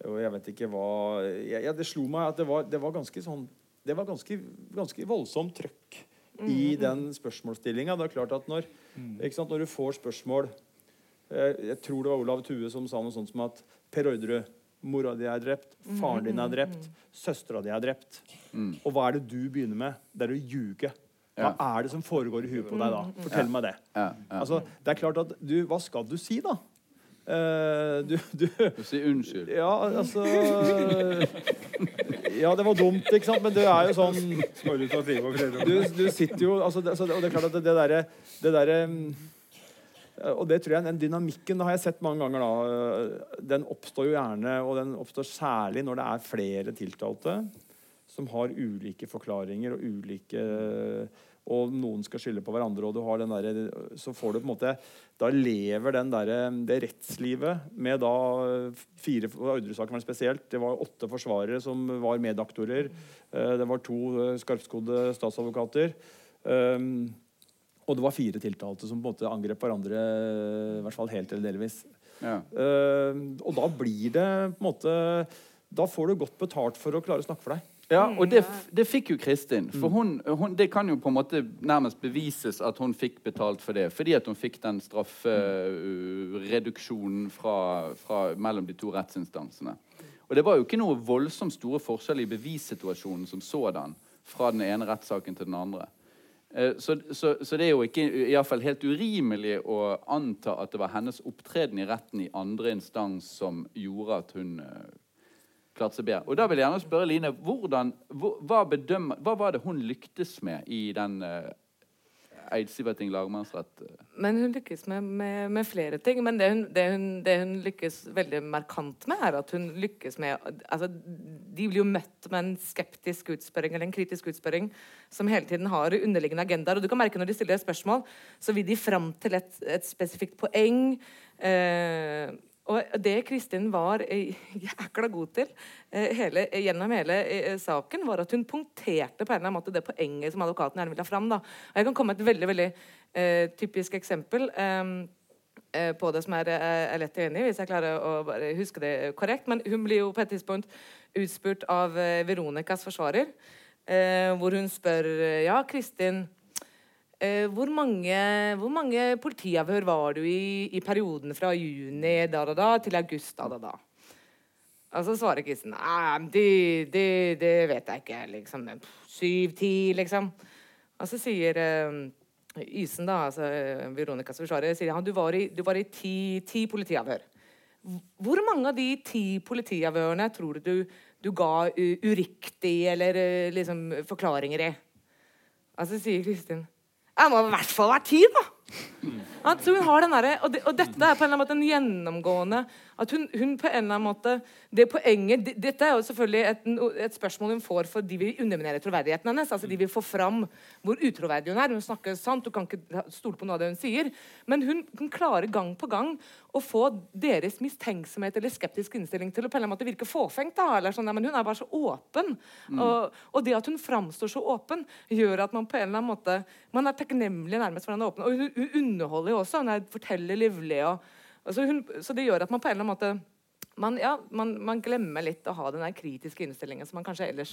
Og jeg vet ikke hva jeg, jeg, Det slo meg at det var, det var ganske sånn Det var ganske, ganske voldsomt trøkk i den spørsmålsstillinga. Det er klart at når, ikke sant, når du får spørsmål eh, Jeg tror det var Olav Tue som sa noe sånt som at Per Orderud, mora di er drept, faren din er drept, søstera di er drept. Og hva er det du begynner med? Det er å ljuge. Hva Ja. er det som foregår i huet på deg da? Fortell meg det. Ja, ja. Altså, det er klart at du, Hva skal du si, da? Eh, du, du Du sier unnskyld. Ja, altså Ja, det var dumt, ikke sant? Men det er jo sånn du, du sitter jo altså, det, altså, Og det er klart at det, det derre det derre, mm, og det tror jeg, Den dynamikken det har jeg sett mange ganger. da, Den oppstår jo gjerne, og den oppstår særlig når det er flere tiltalte som har ulike forklaringer og ulike og noen skal skylde på hverandre, og du har den der, så får du på en måte Da lever den der, det rettslivet med da fire Orderud-saken var spesielt. Det var åtte forsvarere som var medaktorer. Eh, Det var to eh, skarpskodde statsadvokater. Um, og det var fire tiltalte som på en måte angrep hverandre, i hvert fall helt eller delvis. Ja. Eh, og da blir det på en måte Da får du godt betalt for å klare å snakke for deg. Ja, Mm, og det, det fikk jo Kristin. For hun, hun, det kan jo på en måte nærmest bevises at hun fikk betalt for det. Fordi at hun fikk den straffereduksjonen fra, fra, mellom de to rettsinstansene. Og det var jo ikke noe voldsomt store forskjeller i bevissituasjonen som sådan fra den ene rettssaken til den andre. Eh, Så, så, så det er jo ikke i hvert fall helt urimelig å anta at det var hennes opptreden i retten i andre instans som gjorde at hun eh, klarte seg bedre. Og da vil jeg gjerne spørre Line, hvordan, hvor, hva, bedømmer, hva var det hun lyktes med i den uh, Eidsiverting lagmannsrett? eh? Men hun lykkes med, med, med flere ting. Men det hun, det, hun, det hun lykkes veldig markant med, er at hun lykkes med altså, De blir jo møtt med en skeptisk utspørring eller en kritisk utspørring som hele tiden har underliggende agendaer. Og du kan merke når de stiller spørsmål, så vil de fram til et, et spesifikt poeng. Eh, og det Kristin var eh, jækla god til eh, hele, gjennom hele eh, saken, var at hun punkterte på en eller annen måte det poenget som advokaten gjerne ville ha fram. Da. Og jeg kan komme med et veldig veldig uh, typisk eksempel um, uh, på det som er, er lett tilgjengelig, hvis jeg klarer å huske det korrekt. Men hun blir jo på et tidspunkt utspurt av Veronicas forsvarer, uh, hvor hun spør Ja, Kristin. Eh, hvor, mange, hvor mange politiavhør var du i, i perioden fra juni da, da, da, til august da, da, da? Og så svarer Kristen Nei, det, det, det vet jeg ikke. liksom. Syv-ti, liksom. Og så sier uh, Ysen, da, altså eh, Veronicas forsvarer, sier han du var i, du var i ti, ti politiavhør. Hvor mange av de ti politiavhørene tror du du ga u uriktig eller eh, liksom forklaringer i? Og så sier Kristin Jeg må i hvert fall være ti, da! At hun har den derre- og, det, og dette er på en eller annen måte en gjennomgående At hun, hun på en eller annen måte Det poenget det, Dette er jo selvfølgelig et, et spørsmål hun får for de vil underminere troverdigheten hennes. Altså De vil få fram hvor utroverdig hun er. Hun snakker sant, du kan ikke stole på noe av det hun sier. Men hun, hun klarer gang på gang å få deres mistenksomhet eller skeptisk innstilling til å på en eller annen måte virke fåfengt. da, eller sånn, ja, Men hun er bare så åpen. Og, og det at hun framstår så åpen, gjør at man på en eller annen måte Man er takknemlig nærmest for den åpne. Og hun, hun underholder jo også. Hun er forteller livlig. og altså hun, Så det gjør at man på en eller annen måte man, ja, man, man glemmer litt å ha den der kritiske innstillingen som man kanskje ellers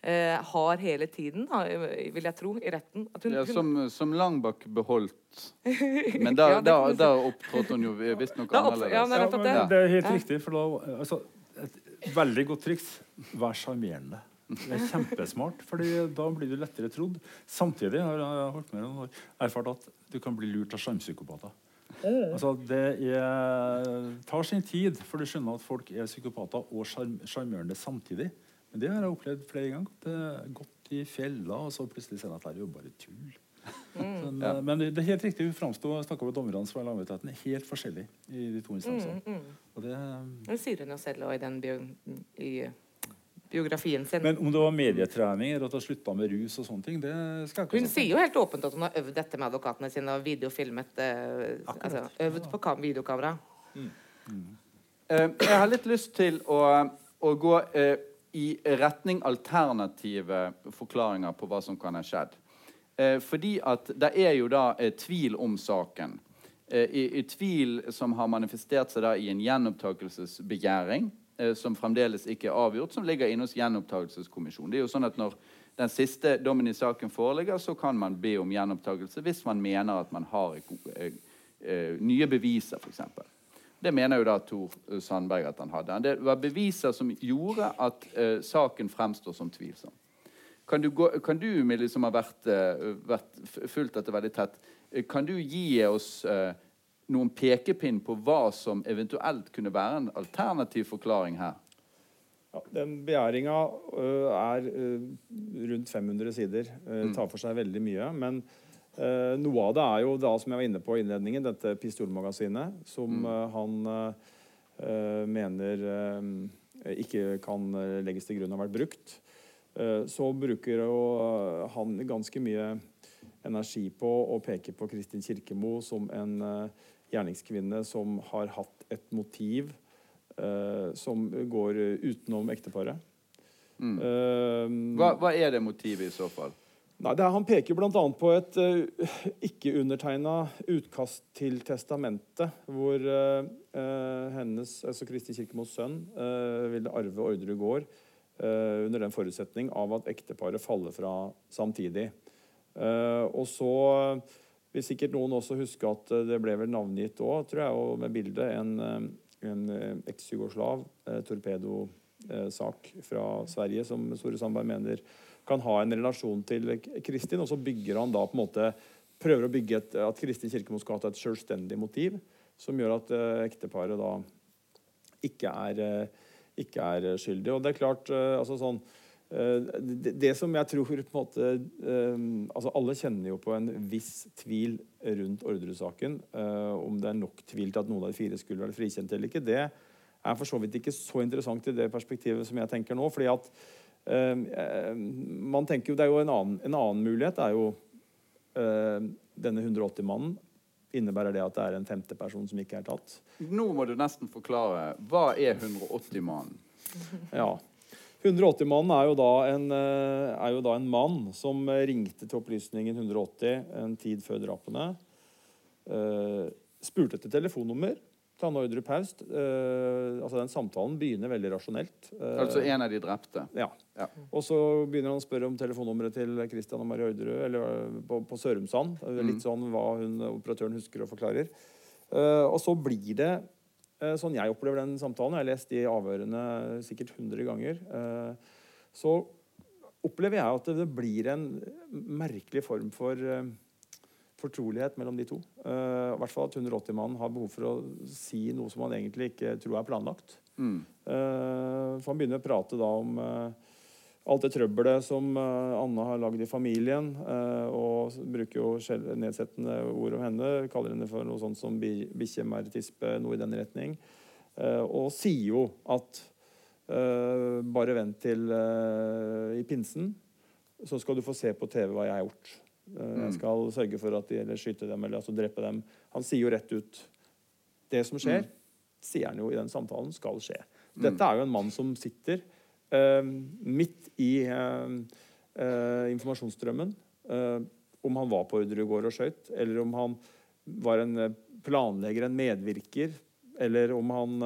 eh, har hele tiden, da, vil jeg tro, i retten. At hun, Ja, som, som Langbakk beholdt. Men da, Ja, si. da opptrådte hun jo visstnok annerledes. ja, det Ja, det. det er helt Ja. riktig. For da, altså, et veldig godt triks vær sjarmerende. Det er kjempesmart, fordi da blir du lettere trodd. Samtidig har jeg holdt med noen år erfart at du kan bli lurt av sjarmpsykopater. Altså, det er, tar sin tid, for du skjønner at folk er psykopater og sjarm- sjarmerende samtidig. Men det har jeg opplevd flere ganger. Det er gått i fella, og så plutselig ser jeg at det er jo bare tull. Sånn, Ja. Men det, er helt riktig. Hun framsto snakka med dommerne var lagmannsretten helt forskjellig i de to instansene. Og det, Det sier hun jo selv og i den bio, i biografien sin. men om det var medietrening eller at hun slutta med rus og sånne ting, det skal jeg ikke Hun sier jo helt åpent at hun har øvd dette med advokatene sine og videofilmet eh, altså, Øvd på kam videokamera. Eh, jeg har litt lyst til å, å gå eh, i retning alternative forklaringer på hva som kan ha skjedd. Eh, fordi at det er jo da eh, tvil om saken. Eh, i, i tvil som har manifestert seg da i en gjenopptakelsesbegjæring, som fremdeles ikke er avgjort, som ligger inne hos Gjenopptakelseskommisjonen. Det er jo sånn at når den siste dommen i saken foreligger, så kan man be om gjenopptakelse hvis man mener at man har eh, eh, nye beviser, f.eks. Det mener jo da Tor eh, Sandberg at han hadde. Det var beviser som gjorde at uh, saken fremstår som tvilsom. Kan du, gå, kan du Millie, som har vært, uh, vært fulgt dette veldig tett, eh, kan du gi oss eh, noen pekepinn på hva som eventuelt kunne være en alternativ forklaring her? Ja, den begjæringa ø, er ø, rundt 500 sider. Uh, tar for seg veldig mye. Men noe av det er jo da, som jeg var inne på i innledningen, dette pistolmagasinet, som ø, han mener ikke kan legges til grunn har vært brukt. Så bruker jo han ganske mye energi på å peke på Kristin Kirkemo som en gjerningskvinne som har hatt et motiv eh, som går utenom ekteparet. Eh, Hva, hva er det motivet i så fall? Nei, er, Han peker bl.a. på et uh, ikke-undertegna utkast til testamentet, hvor eh, eh, hennes, altså Kristi Kirkemos sønn, eh, ville arve Orderud gård. eh, under den forutsetning av at ekteparet faller fra samtidig. Eh, og så vil sikkert noen også huske at eh, det ble vel navngitt òg, tror jeg, og med bildet, en, eh, en eks-jugoslav eh, torpedosak fra Sverige som Store Sandberg mener kan ha en relasjon til Kristin. Og så bygger han da på en måte prøver å bygge et, at Kristin kirke skal ha et selvstendig motiv, som gjør at ekteparet da ikke er, ikke er skyldig. Og det er klart altså sånn det, det som jeg tror på en måte eh, altså Alle kjenner jo på en viss tvil rundt Orderud-saken. eh, om det er nok tvil til at noen av de fire skulle være frikjent eller ikke, det er for så vidt ikke så interessant i det perspektivet som jeg tenker nå. fordi at eh, eh, man tenker jo, det er jo En annen, en annen mulighet er jo eh, denne 180-mannen. Innebærer det at det er en femte person som ikke er tatt? Nå må du nesten forklare. Hva er 180-mannen? Ja. 180-mannen er, eh, er jo da en mann som eh, ringte til opplysningen 180 en tid før drapene. Uh, spurte etter telefonnummer til Anne Ordrup Paust. Uh, altså den samtalen begynner veldig rasjonelt. Uh, Altså en av de drepte. ja. Ja. Og så begynner han å spørre om telefonnummeret til Christian og Marie Orderud eller på, på Sørumsand. Er Litt sånn hva hun, operatøren husker og forklarer. Og så blir det sånn jeg opplever den samtalen. Jeg har lest de avhørene sikkert 100 ganger. eh, så opplever jeg at det blir en merkelig form for eh, fortrolighet mellom de to. Eh, I hvert fall at 180-mannen har behov for å si noe som han egentlig ikke tror er planlagt. Mm. Eh, for han begynner å prate da om eh, alt det trøbbelet som Anna Anne har lagd i familien. eh, og bruker jo nedsettende ord om henne. Kaller henne for noe sånt som bi- bikkje, merr, tispe, noe i den retning. Eh, og sier jo at eh, bare vent til eh, i pinsen, så skal du få se på TV hva jeg har gjort. Eh, jeg skal sørge for at de eller skyte dem eller altså drepe dem. Han sier jo rett ut det som skjer, sier han jo i den samtalen skal skje. Dette er jo en mann som sitter eh, midt i eh, eh, informasjonsstrømmen. eh, om han var på Orderud og skøyt, eller om han var en planlegger, en medvirker, eller om han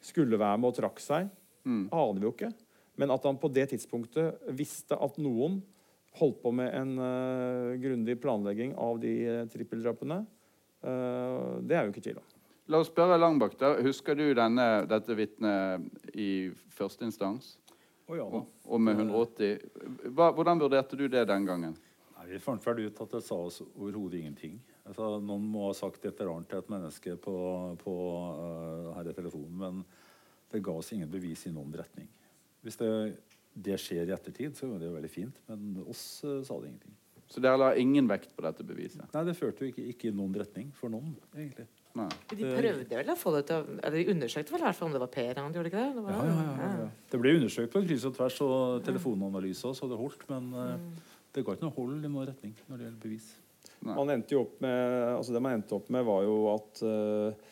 skulle være med og trakk seg, Mm. aner vi jo ikke. Men at han på det tidspunktet visste at noen holdt på med en uh, grundig planlegging av de uh, trippeldrapene, uh, det er jo ikke tvil om. La oss spørre Langbakk. Husker du denne, dette vitnet i første instans? Å ja. Og, og med 180? Hva, hvordan vurderte du det den gangen? Nei, vi fant vel ut at det sa oss overhodet ingenting. Altså, noen må ha sagt et eller annet til et menneske på, på uh, her i telefonen, men det ga oss ingen bevis i noen retning. Hvis det, det skjer i ettertid, så er det jo veldig fint, men oss uh, sa det ingenting. Så dere la ingen vekt på dette beviset? Nei, det førte jo ikke, ikke i noen retning for noen, egentlig. Nei. De prøvde vel å få det til å Eller de undersøkte vel i hvert fall om det var Per han gjorde ikke det? det var, Det ble undersøkt på kryss og tvers, og telefonanalyser, så det holdt, men mm. det ga ikke noe hold i noen retning når det gjelder bevis. Nei. Man endte jo opp med, altså det man endte opp med, var jo at uh,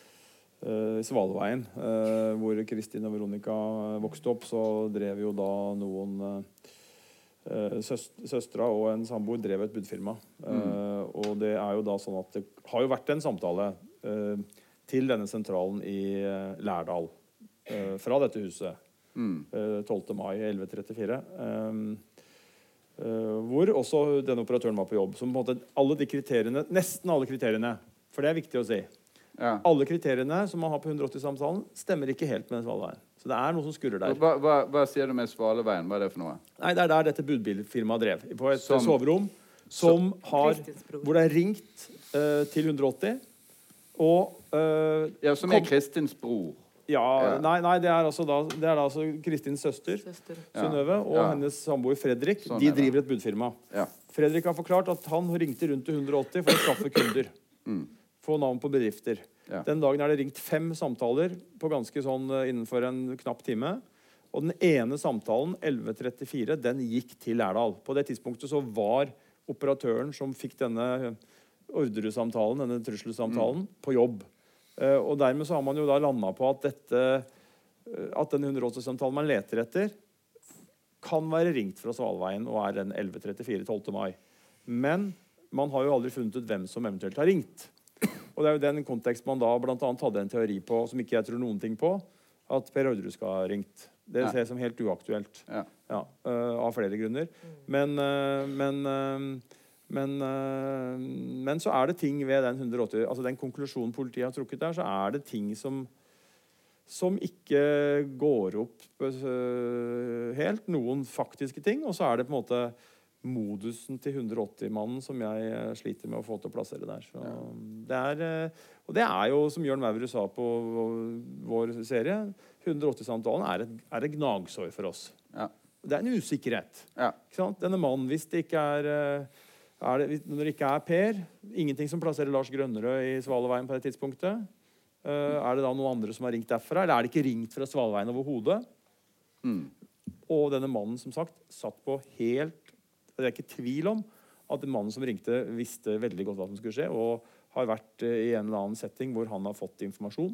uh, i Svalveien, eh, hvor Kristin og Veronica vokste opp, så drev jo da noen uh, Søstera og en samboer drev et budfirma. Eh, og det er jo da sånn at det har jo vært en samtale eh, til denne sentralen i eh, Lærdal eh, fra dette huset. Mm. eh, 12. mai 1134. Um, eh, hvor også denne operatøren var på jobb. Som på en måte alle de kriteriene, Nesten alle kriteriene, for det er viktig å si. Ja. Alle kriteriene som man har på 180-samtalen, stemmer ikke helt med Svaleveien. Så det er noe som skurrer der. Hva, hva, hva sier du med Svaleveien? Hva er det for noe? Nei, Det er der dette budbilfirmaet drev. På et Som- soverom som har, hvor det er ringt uh, til 180. Og uh, Ja, Som er Kristins bror. ja, Ja. Nei, nei det, er altså da, det er da altså Kristins søster. Søster. Synnøve og Ja. hennes samboer Fredrik Sånn de er driver et budfirma. Ja. Fredrik har forklart at han ringte rundt til 180 for å skaffe kunder. Mm. Få navn på bedrifter. Ja. Den dagen er det ringt fem samtaler på ganske sånn eh, innenfor en knapp time. Og den ene samtalen, 11.34, den gikk til Lærdal. På det tidspunktet så var operatøren som fikk denne ordresamtalen, denne trusselsamtalen, på jobb. Eh, og dermed så har man jo da landa på at dette eh, at den 180-samtalen man leter etter, kan være ringt fra Svalveien og er den 11.34 12. mai. Men man har jo aldri funnet ut hvem som eventuelt har ringt. Og det er jo den kontekst man da annet hadde en teori på som ikke jeg tror noen ting på. at Per Orderud skal ha ringt. Det ser jeg som helt uaktuelt. Ja. Ja, uh, av flere grunner. Men, uh, men, øh, men, øh, men så er det ting ved den 180 Altså den konklusjonen politiet har trukket der, så er det ting som som ikke går opp øh, helt. Noen faktiske ting. Og så er det på en måte modusen til 180-mannen som jeg øh, sliter med å få til å plassere der. Så det er, og det er jo, som Jørn Maurud sa på vår serie, 180-samtalen er, er et gnagsår for oss. Ja. Det er en usikkerhet. Ja. Denne mannen, hvis det ikke er det, Når det ikke er Per, ingenting som plasserer Lars Grønnerød i Svaleveien på det tidspunktet. Uh, er det da noen andre som har ringt derfra, eller er det ikke ringt fra Svaleveien overhodet? Mm. Og denne mannen som sagt satt på helt Det er ikke tvil om at den mannen som ringte, visste veldig godt hva som skulle skje, og har vært eh, i en eller annen setting hvor han har fått informasjon.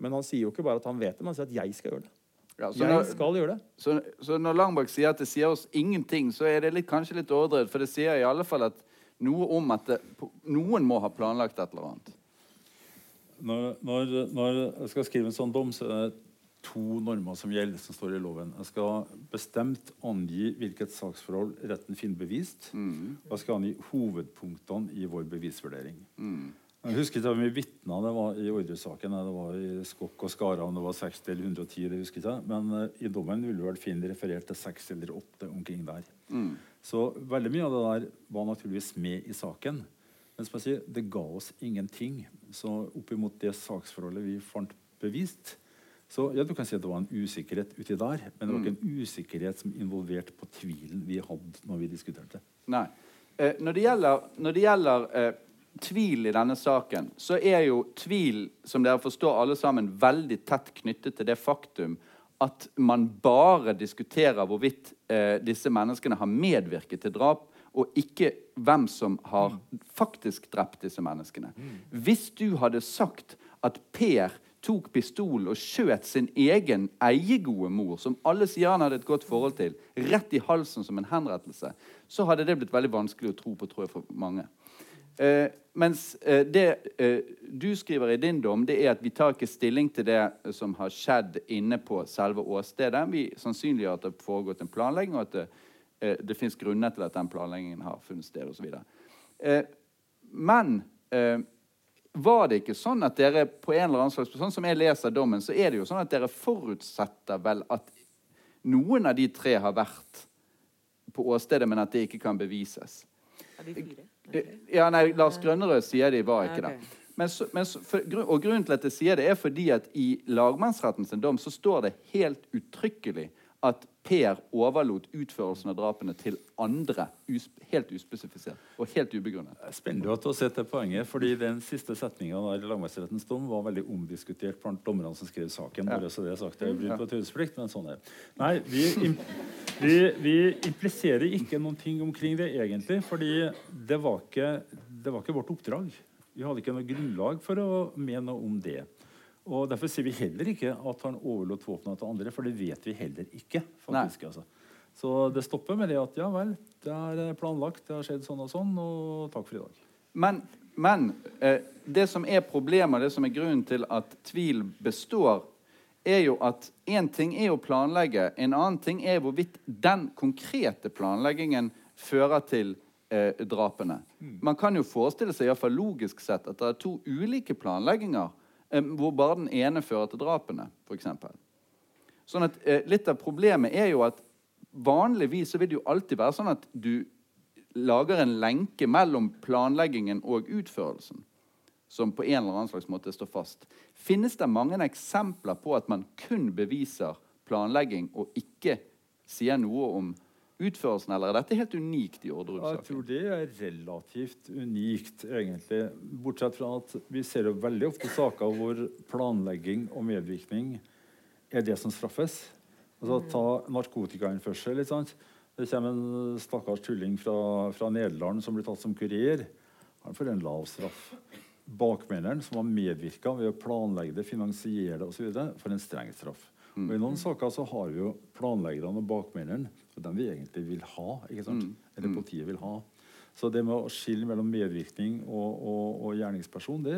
Men han sier jo ikke bare at han vet det, men han sier at 'jeg skal gjøre det'. Ja, så, Jeg når, skal gjøre det. så, så når Langbakk sier at det sier oss ingenting, så er det litt, kanskje litt overdrevet. For det sier i alle fall at noe om at det, noen må ha planlagt et eller annet. Når, når, når jeg skal skrive en sånn dom, så er det to normer som gjelder, som står i loven. Jeg skal bestemt angi hvilket saksforhold retten finner bevist. Og jeg skal angi hovedpunktene i vår bevisvurdering. Jeg husker ikke hvor mye vitner det var i Orderud-saken. Det var i Skokk og Skara, om det var 60 eller 110. det husker jeg ikke. Men uh, i dommen ville du vel finne referert til 6 eller 8 omkring der. Så veldig mye av det der var naturligvis med i saken. Men som jeg sier, det ga oss ingenting. Så oppimot det saksforholdet vi fant bevist, så ja, du kan si at det var en usikkerhet uti der, men det var ikke en usikkerhet som involverte på tvilen vi hadde når vi diskuterte. Nei. Eh, når det gjelder, når det gjelder eh, tvil i denne saken, så er jo tvil, som dere forstår alle sammen, veldig tett knyttet til det faktum at man bare diskuterer hvorvidt eh, disse menneskene har medvirket til drap, og ikke hvem som har faktisk drept disse menneskene. Hvis du hadde sagt at Per tok pistol og skjøt sin egen eiegode mor, som alle sier han hadde et godt forhold til, rett i halsen som en henrettelse, så hadde det blitt veldig vanskelig å tro på, tror jeg, for mange. Eh, mens eh, det eh, du skriver i din dom, det er at vi tar ikke stilling til det som har skjedd inne på selve åstedet. Vi sannsynliggjør at det har foregått en planlegging, og at det, eh, det fins grunner til at den planleggingen har funnet sted, osv. Eh, men var det ikke sånn at dere på en eller annen slags Sånn som jeg leser dommen, så er det jo sånn at dere forutsetter vel at noen av de tre har vært på åstedet, men at det ikke kan bevises. Ja, de fire? Eh, Ja, nei, Lars Grønnerød sier de var ikke det. Men, men for, og grunnen til at jeg sier det, er fordi at i lagmannsretten sin dom så står det helt uttrykkelig at Per overlot utførelsen av drapene til andre, helt uspesifisert og helt ubegrunnet. Spennende at du har sett det poenget, fordi den siste setninga i lagmannsrettens dom var veldig omdiskutert blant dommerne som skrev saken. bare så det er sagt. Det er brudd på taushetsplikt, men sånn er. Nei, vi, imp vi, vi impliserer ikke noen ting omkring det egentlig, fordi det var ikke, det var ikke vårt oppdrag. Vi hadde ikke noe grunnlag for å mene noe om det. Og Derfor sier vi heller ikke at han overlot våpnene til andre, for det vet vi heller ikke. faktisk. Altså. Så det stopper med det at ja vel, det er planlagt, det har skjedd sånn og sånn, og takk for i dag. Men, men eh, det som er problemet, det som er grunnen til at tvil består, er jo at én ting er å planlegge, en annen ting er hvorvidt den konkrete planleggingen fører til eh, drapene. Man kan jo forestille seg, i hvert fall logisk sett, at det er to ulike planlegginger eh, hvor bare den ene fører til drapene, f.eks. Sånn at eh, Litt av problemet er jo at vanligvis så vil det jo alltid være sånn at du lager en lenke mellom planleggingen og utførelsen, som på en eller annen slags måte står fast. Finnes det mange eksempler på at man kun beviser planlegging og ikke sier noe om utførelsen, eller er dette helt unikt i Orderud-saken? Jeg tror det er relativt unikt, egentlig. Bortsett fra at vi ser jo veldig ofte saker hvor planlegging og medvirkning er det som straffes. Altså, ta narkotikainnførsel. ikke sant? Det kommer en stakkars tulling fra, fra Nederland som blir tatt som kurer. Han får en lav straff. Bakmennene, som har medvirka ved å planlegge det, finansiere det osv., får en streng straff. Og I noen saker så har vi jo planleggerne og bakmennene, dem vi egentlig vil ha. ikke sant? Eller politiet vil ha. Så det med å skille mellom medvirkning og, og, og gjerningsperson, det,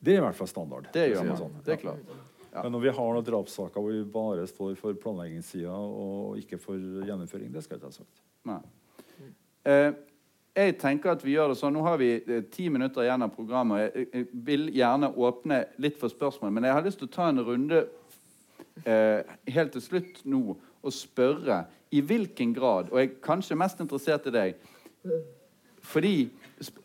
det er i hvert fall standard. Det gjør man. sånn. Det er klart. Ja. Men når vi har noen drapssaker hvor vi bare står for planleggingssida og ikke for gjennomføring, det skal jeg ikke ha sagt. Nei. Eh, jeg tenker at vi gjør det sånn. Nå har vi eh, ti minutter igjen av programmet. Jeg, jeg vil gjerne åpne litt for spørsmål, men jeg har lyst til å ta en runde eh, helt til slutt nå å spørre i hvilken grad Og jeg er kanskje mest interessert i deg. Fordi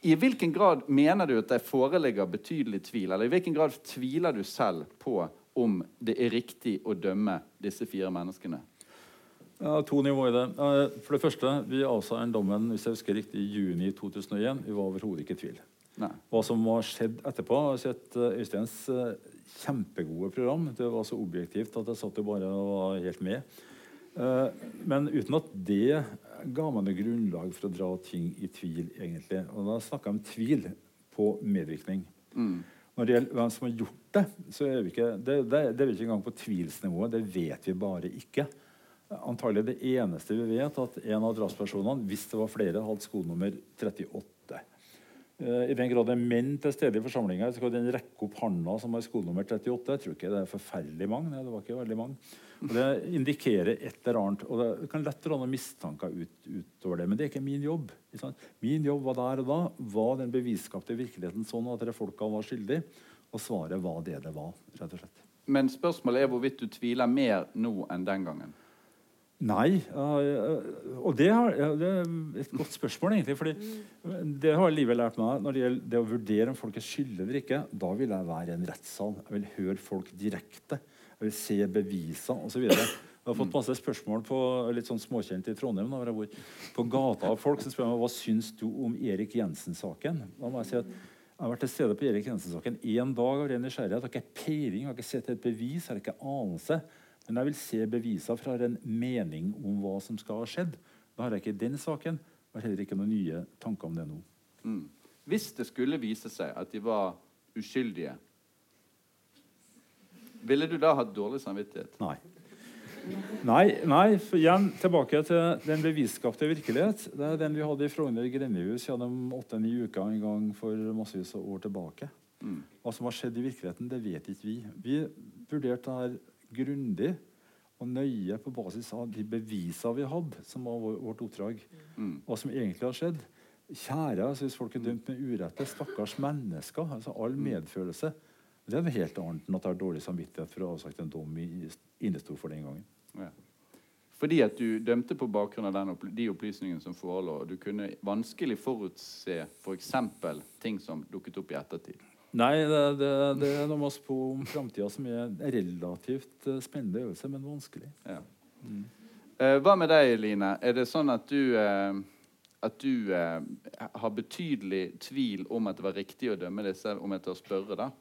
I hvilken grad mener du at det foreligger betydelig tvil? Eller i hvilken grad tviler du selv på om det er riktig å dømme disse fire menneskene? Ja, to nivåer i det. For det første, Vi avsa en dommen hvis jeg husker riktig, i juni 2001. Vi var overhodet ikke i tvil. Nei. Hva som har skjedd etterpå har sett eh, Øysteins eh, kjempegode program. Det var så objektivt at jeg satt jo bare og var helt med. Eh, Men uten at det ga meg noe grunnlag for å dra ting i tvil, egentlig. Og da snakka jeg om tvil på medvirkning. Når det gjelder hvem som har gjort det, så er vi ikke, det, det, det er vi ikke engang på tvilsnivået. Det vet vi bare ikke. Antagelig det eneste vi vet, at en av drapspersonene, hvis det var flere, hadde skonummer 38. Eh, I den grad det er menn til stede i forsamlinga, så kan den rekke opp handa som har skolenummer 38. Jeg tror ikke det er forferdelig mange. Nei, det var ikke veldig mange. Og det indikerer et eller annet. Og det kan lett dra noen mistanker ut, utover det. Men det er ikke min jobb. Ikke? Min jobb var der og da. Var den bevisskapte virkeligheten sånn at de folka var skyldige? Og svaret var det det var, rett og slett. Men spørsmålet er hvorvidt du tviler mer nå enn den gangen. Nei. eh, og det, har, det er et godt spørsmål, egentlig. fordi det har livet lært meg. Når det gjelder det å vurdere om folk er skyldige eller ikke, da vil jeg være i en rettssal. Jeg vil høre folk direkte. Jeg vil se beviser osv. Jeg har fått masse spørsmål på litt sånn småkjent i Trondheim. Da, hvor jeg på gata av folk som spør meg hva syns du om Erik Jensen-saken. Da må jeg si at jeg har vært til stede på Erik Jensen-saken én dag av ren nysgjerrighet. Jeg har ikke peiling, jeg har ikke sett et bevis, jeg har ikke anelse. Men jeg vil se beviser fra en mening om hva som skal ha skjedd. Da har jeg ikke den saken. Jeg har heller ikke noen nye tanker om det nå. Mm. Hvis det skulle vise seg at de var uskyldige, ville du da hatt dårlig samvittighet? Nei. Nei, nei for igjen tilbake til den bevisskapte virkelighet. Det er den vi hadde i Frogner grendehus gjennom åtte-ni uker en gang for massevis av år tilbake. Mm. Hva som har skjedd i virkeligheten, det vet ikke vi. Vi vurderte det her grundig og nøye på basis av de bevisene vi hadde, som var vårt oppdrag. Mm. og som egentlig har skjedd. Kjære, altså hvis folk er dømt med urette, stakkars mennesker. altså All medfølelse. Det er noe helt annet enn at jeg har dårlig samvittighet for å ha avsagt en dom i for den gangen. Ja. Fordi at du dømte på bakgrunn av den oppl de opplysningene som forelå. Du kunne vanskelig forutse f.eks. For ting som dukket opp i ettertid. Nei, det, det, det er noe med oss på om framtida som er en relativt eh, spennende øvelse, men vanskelig. Ja. Eh, hva med deg, Line? Er det sånn at du, eh, at du eh, har betydelig tvil om at det var riktig å dømme disse, om jeg tør spørre, da?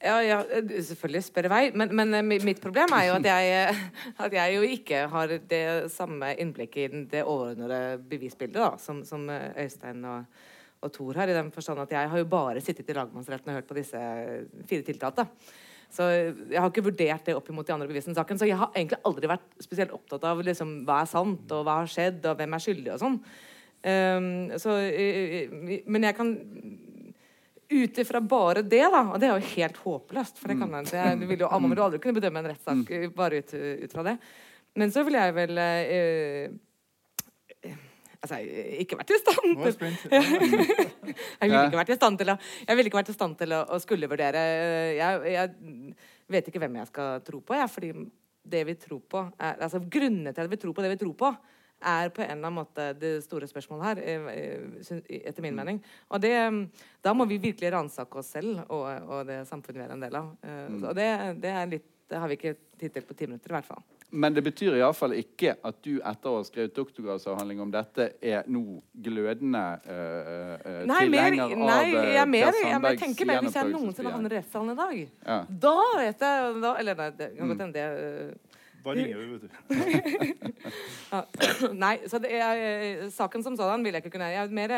Ja, ja, selvfølgelig spør jeg vei. Men, men eh, mitt problem er jo at jeg, eh, at jeg jo ikke har det samme innblikket i det overordnede bevisbildet da, som, som eh, Øystein og, og Thor har. I den forstand at jeg har jo bare sittet i lagmannsretten og hørt på disse fire tiltalte. Så jeg har ikke vurdert det opp imot de andre bevisene i saken. Så jeg har egentlig aldri vært spesielt opptatt av liksom, hva er sant, og hva har skjedd, og hvem er skyldig og sånn. Um, så, men jeg kan ut ifra bare det, da, og det er jo helt håpløst, for det kan man ikke. Jeg vil jo, Man vil jo aldri kunne bedømme en rettssak eh, bare ut, ut fra det. Men så vil jeg vel eh, eh, Altså, ikke vært i stand jeg til jeg ville ikke vært i stand til å, jeg ville ikke vært i stand til å, å skulle vurdere jeg, jeg vet ikke hvem jeg skal tro på, jeg, fordi det vi tror på er, altså Grunnene til at vi tror på det vi tror på, er på en eller annen måte det store spørsmålet her, eh, eh, etter min mening. Og det, da må vi virkelig ransake oss selv og, og det samfunnet vi er en del av. Eh, Og det, det, er litt, det har vi ikke tid til på ti minutter, i hvert fall. Men det betyr iallfall ikke at du etter å ha skrevet doktorgradsavhandling om dette er nå glødende uh, Nei, tilhenger nei av eh, jeg, er mer, jeg, jeg tenker mer hvis jeg noensinne havner i rettssalen i dag. Ja. Da vet jeg da, Eller nei, det kan godt hende det Da ringer vi, vet du. ja. Nei, så det er, saken som sådan vil jeg ikke kunne Jeg er mer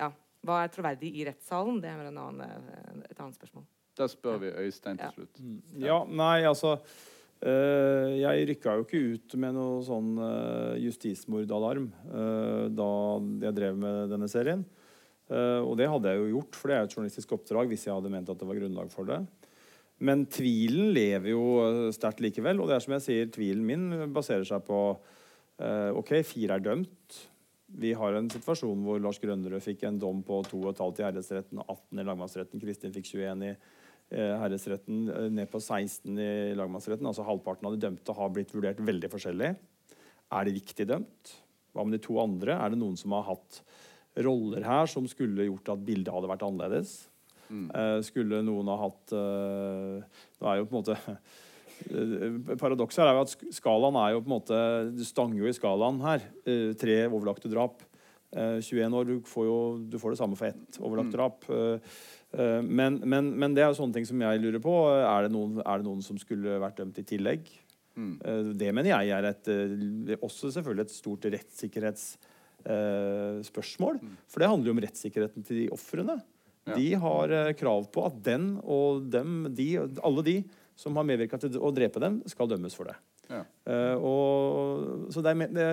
Ja, hva er troverdig i rettssalen? Det er en annen, et annet spørsmål. Da spør vi Øystein til slutt. Ja, nei, altså Jeg rykka jo ikke ut med noe sånn uh, justismordalarm eh, da jeg drev med denne serien. Eh, og det hadde jeg jo gjort, for det er et journalistisk oppdrag hvis jeg hadde ment at det var grunnlag for det. Men tvilen lever jo eh, sterkt likevel. Og det er som jeg sier, tvilen min baserer seg på OK, fire er dømt. Vi har en situasjon hvor Lars Grønnerød fikk en dom på 2,5 i herredsretten, 18 i lagmannsretten. Kristin fikk 21 i eh, herredsretten, ned på 16 i lagmannsretten. Altså Halvparten av de dømte har blitt vurdert veldig forskjellig. Er de riktig dømt? Hva med de to andre? Er det noen som har hatt roller her som skulle gjort at bildet hadde vært annerledes? Mm. Uh, skulle noen ha hatt Nå er jo på en måte Paradokset er jo at skalaen er jo på en måte Du stanger jo i skalaen her. tre overlagte drap. 21 år, du får jo du får det samme for ett overlagt mm. Drap. Men, men, men, det er jo sånne ting som jeg lurer på. Er det noen, er det noen som skulle vært dømt i tillegg? Mm. Det mener jeg er et, også selvfølgelig et stort rettssikkerhetsspørsmål. Mm. For det handler jo om rettssikkerheten til de ofrene. De har eh, krav på at den og dem, de, alle de som har medvirka til å drepe dem, skal dømmes for det. Ja. Uh, og, så det er, det,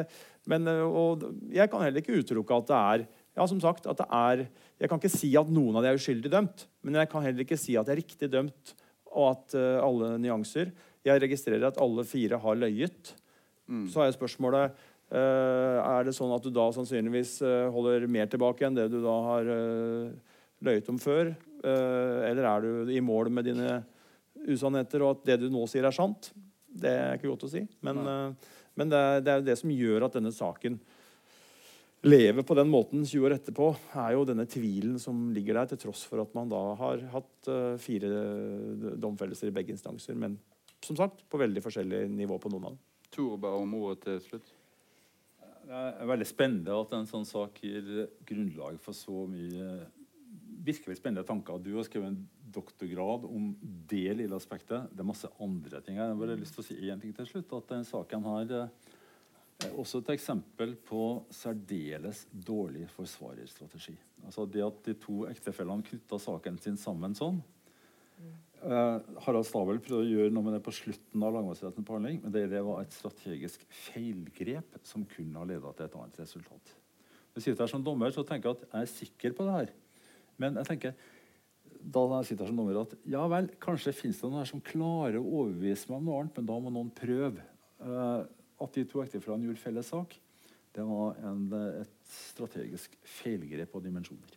men, eh, og jeg kan heller ikke utelukke at det er ja, som sagt, at det er, Jeg kan ikke si at noen av de er uskyldig dømt, men jeg kan heller ikke si at de er riktig dømt, og at uh, alle nyanser Jeg registrerer at alle fire har løyet. Mm. Så jeg spørsmålet uh, Er det sånn at du da sannsynligvis holder mer tilbake enn det du da har løyet om før? Eller er du i mål med dine usannheter, og at det du nå sier, er sant? Det er ikke godt å si. Men, men det, er, det er det som gjør at denne saken lever på den måten 20 år etterpå, er jo denne tvilen som ligger der, til tross for at man da har hatt uh, fire domfellelser i begge instanser. Men som sagt, på veldig forskjellig nivå på noen av dem. Tor ba om ordet til slutt. Det er veldig spennende at en sånn sak gir grunnlag for så mye virkelig spennende tanker. Du har skrevet en doktorgrad om det lille aspektet. Det er masse andre ting. Jeg har bare lyst til å si én ting til slutt. At den saken har eh, også et eksempel på særdeles dårlig forsvarerstrategi. Altså det at de to ektefellene knytta saken sin sammen sånn. Eh, Harald Stabel prøvde å gjøre noe med det på slutten av lagmannsrettens behandling, men det, det, var et strategisk feilgrep som kunne ha ledet til et annet resultat. Når jeg sitter her som dommer, så tenker jeg at jeg er sikker på det her. Men jeg tenker da jeg sitter som dommer, at ja vel, kanskje finnes det noen her som klarer å overbevise meg om noe annet, men da må noen prøve. Uh, at de to ektefellene gjorde felles sak, det var en, et strategisk feilgrep av dimensjoner.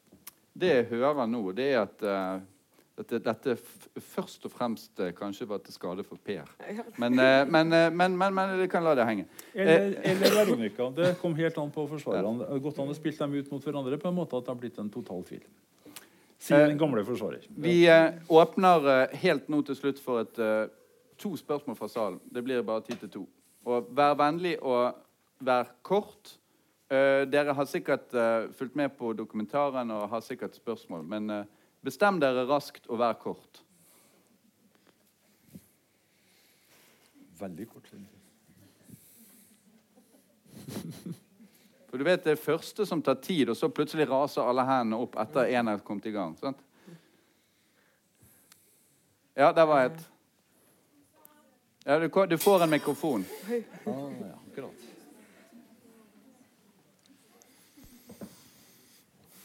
Det jeg hører nå, det er at uh, dette, dette først og fremst uh, kanskje var til skade for Per. Men, men, men, men, det kan la det henge. Eller, eller Veronica. Det kom helt an på forsvarerne. Det Godt an å spille dem ut mot hverandre på en måte at det har blitt en total tvil. Siden den gamle forsvarer. Vi åpner helt nå til slutt for et, to spørsmål fra salen. Det blir bare tid til to. Og vær vennlig og vær kort. dere har sikkert fulgt med på dokumentaren og har sikkert spørsmål. Men bestem dere raskt og vær kort. Veldig kort. For du vet det er første som tar tid, og så plutselig raser alle hendene opp etter én har kommet i gang. sant? Ja, der var et. Ja, du, du får en mikrofon. Ah, ja, akkurat.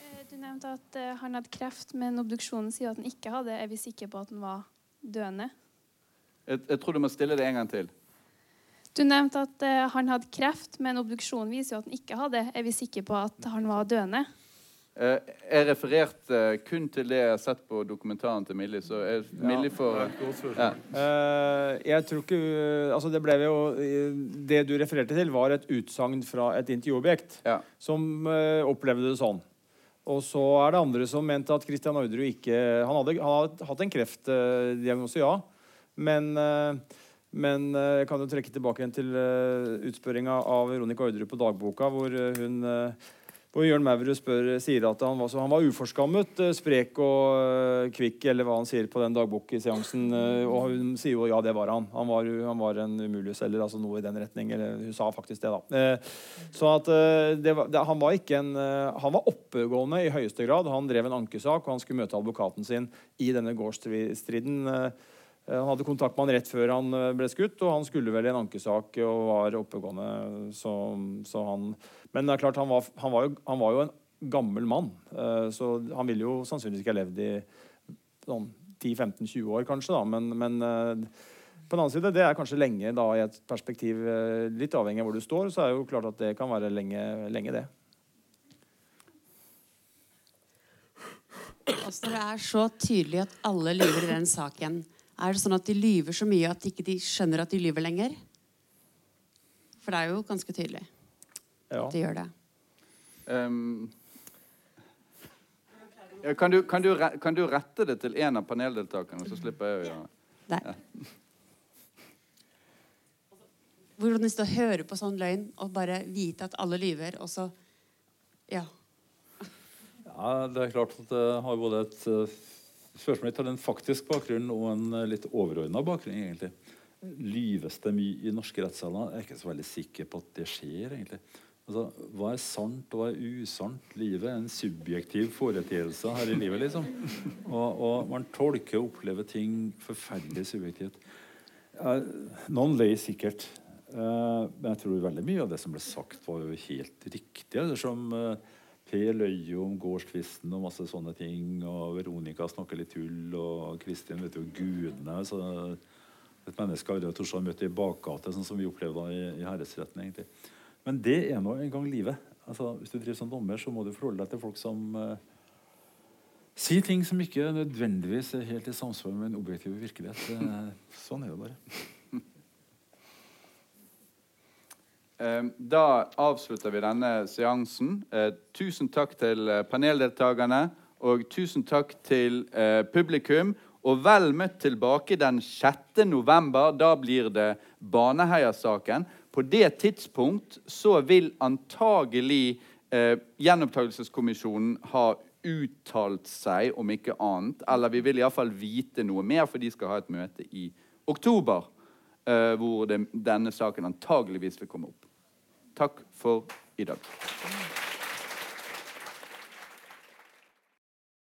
Eh, du nevnte at uh, han hadde kreft, men obduksjonen sier at han ikke hadde. Er vi sikre på at han var døende? Jeg, jeg tror du må stille det en gang til. Du nevnte at uh, han hadde kreft, men obduksjonen viser jo at han ikke hadde. Er vi sikre på at han var døende? Uh, jeg refererte uh, kun til det jeg har sett på dokumentaren til Millie. Så er Millie for ja. Jeg tror ikke Altså, det ble jo Det du refererte til, var et utsagn fra et intervjuobjekt ja. som opplevde det sånn. Og så er det andre som mente at Christian Orderud ikke Han hadde, han hadde hatt en kreftdiagnose, ja. Men men jeg kan jo trekke tilbake igjen til uh, utspørringa av Veronica Orderud på dagboka, hvor hun hvor Jørn Maurud sier at han var, han var uforskammet, sprek og kvikk, eller hva han sier på den dagbokseansen. og hun sier jo ja, det var han. Han var, han var en umuligselger, altså noe i den retning. Eller hun sa faktisk det, da. så at det var, det, han var ikke en Han var oppegående i høyeste grad. Han drev en ankesak, og han skulle møte advokaten sin i denne gårdsstriden. Eh, han hadde kontakt med han rett før han eh, ble skutt, og han skulle vel i en ankesak og var oppegående. Så, så han, men det er klart, han var, han var, jo, han var jo, en gammel mann, eh, så han ville jo sannsynligvis ikke ha levd i sånn 10-15-20 år, kanskje. da, Men, men på den annen side, det er kanskje lenge da, i et perspektiv Litt avhengig av hvor du står, så er det jo klart at det kan være lenge, lenge det. Altså, det er så tydelig at alle lurer den saken, er det sånn at de lyver så mye at de ikke skjønner at de lyver lenger? For det er jo ganske tydelig Ja. at de gjør det. Um, ja, kan, du, kan, du, kan du rette det til en av paneldeltakerne, så slipper jeg å gjøre det? Ja. Hvordan det å høre på sånn løgn og bare vite at alle lyver, og så Ja. Ja, det er klart at det har både et uh, spørsmål har en faktisk bakgrunn og en uh, litt overordna bakgrunn. egentlig. Lyves det mye i norske rettssaler? Jeg er ikke så veldig sikker på at det skjer. egentlig. Altså, Hva er sant og hva er usant? Livet er en subjektiv foreteelse her i livet. liksom. Og, og man tolker og opplever ting forferdelig subjektivt. Noen løy sikkert. Eh, men jeg tror veldig mye av det som ble sagt, var jo helt riktig. Ettersom uh, Per løy jo om gårdskvisten og masse sånne ting. Og Veronica snakker litt tull, og Kristin vet jo gudene. Så et menneske har tort å møte i bakgate, sånn som vi opplevde i, i herresretten. egentlig. Men det er nå en gang livet. Altså, hvis du driver som dommer, så må du forholde deg til folk som eh, sier ting som ikke nødvendigvis er helt i samsvar med en objektiv virkelighet. Sånn er det bare. Eh, Da avslutter vi denne seansen. Eh, tusen takk til eh, paneldeltakerne, og tusen takk til eh, publikum. Og vel møtt tilbake den 6. november. Da blir det Baneheia-saken. På det tidspunkt så vil antagelig eh, Gjenopptakelseskommisjonen ha uttalt seg, om ikke annet. Eller vi vil iallfall vite noe mer, for de skal ha et møte i oktober. eh, hvor det, denne saken antageligvis vil komme opp. Takk for i dag.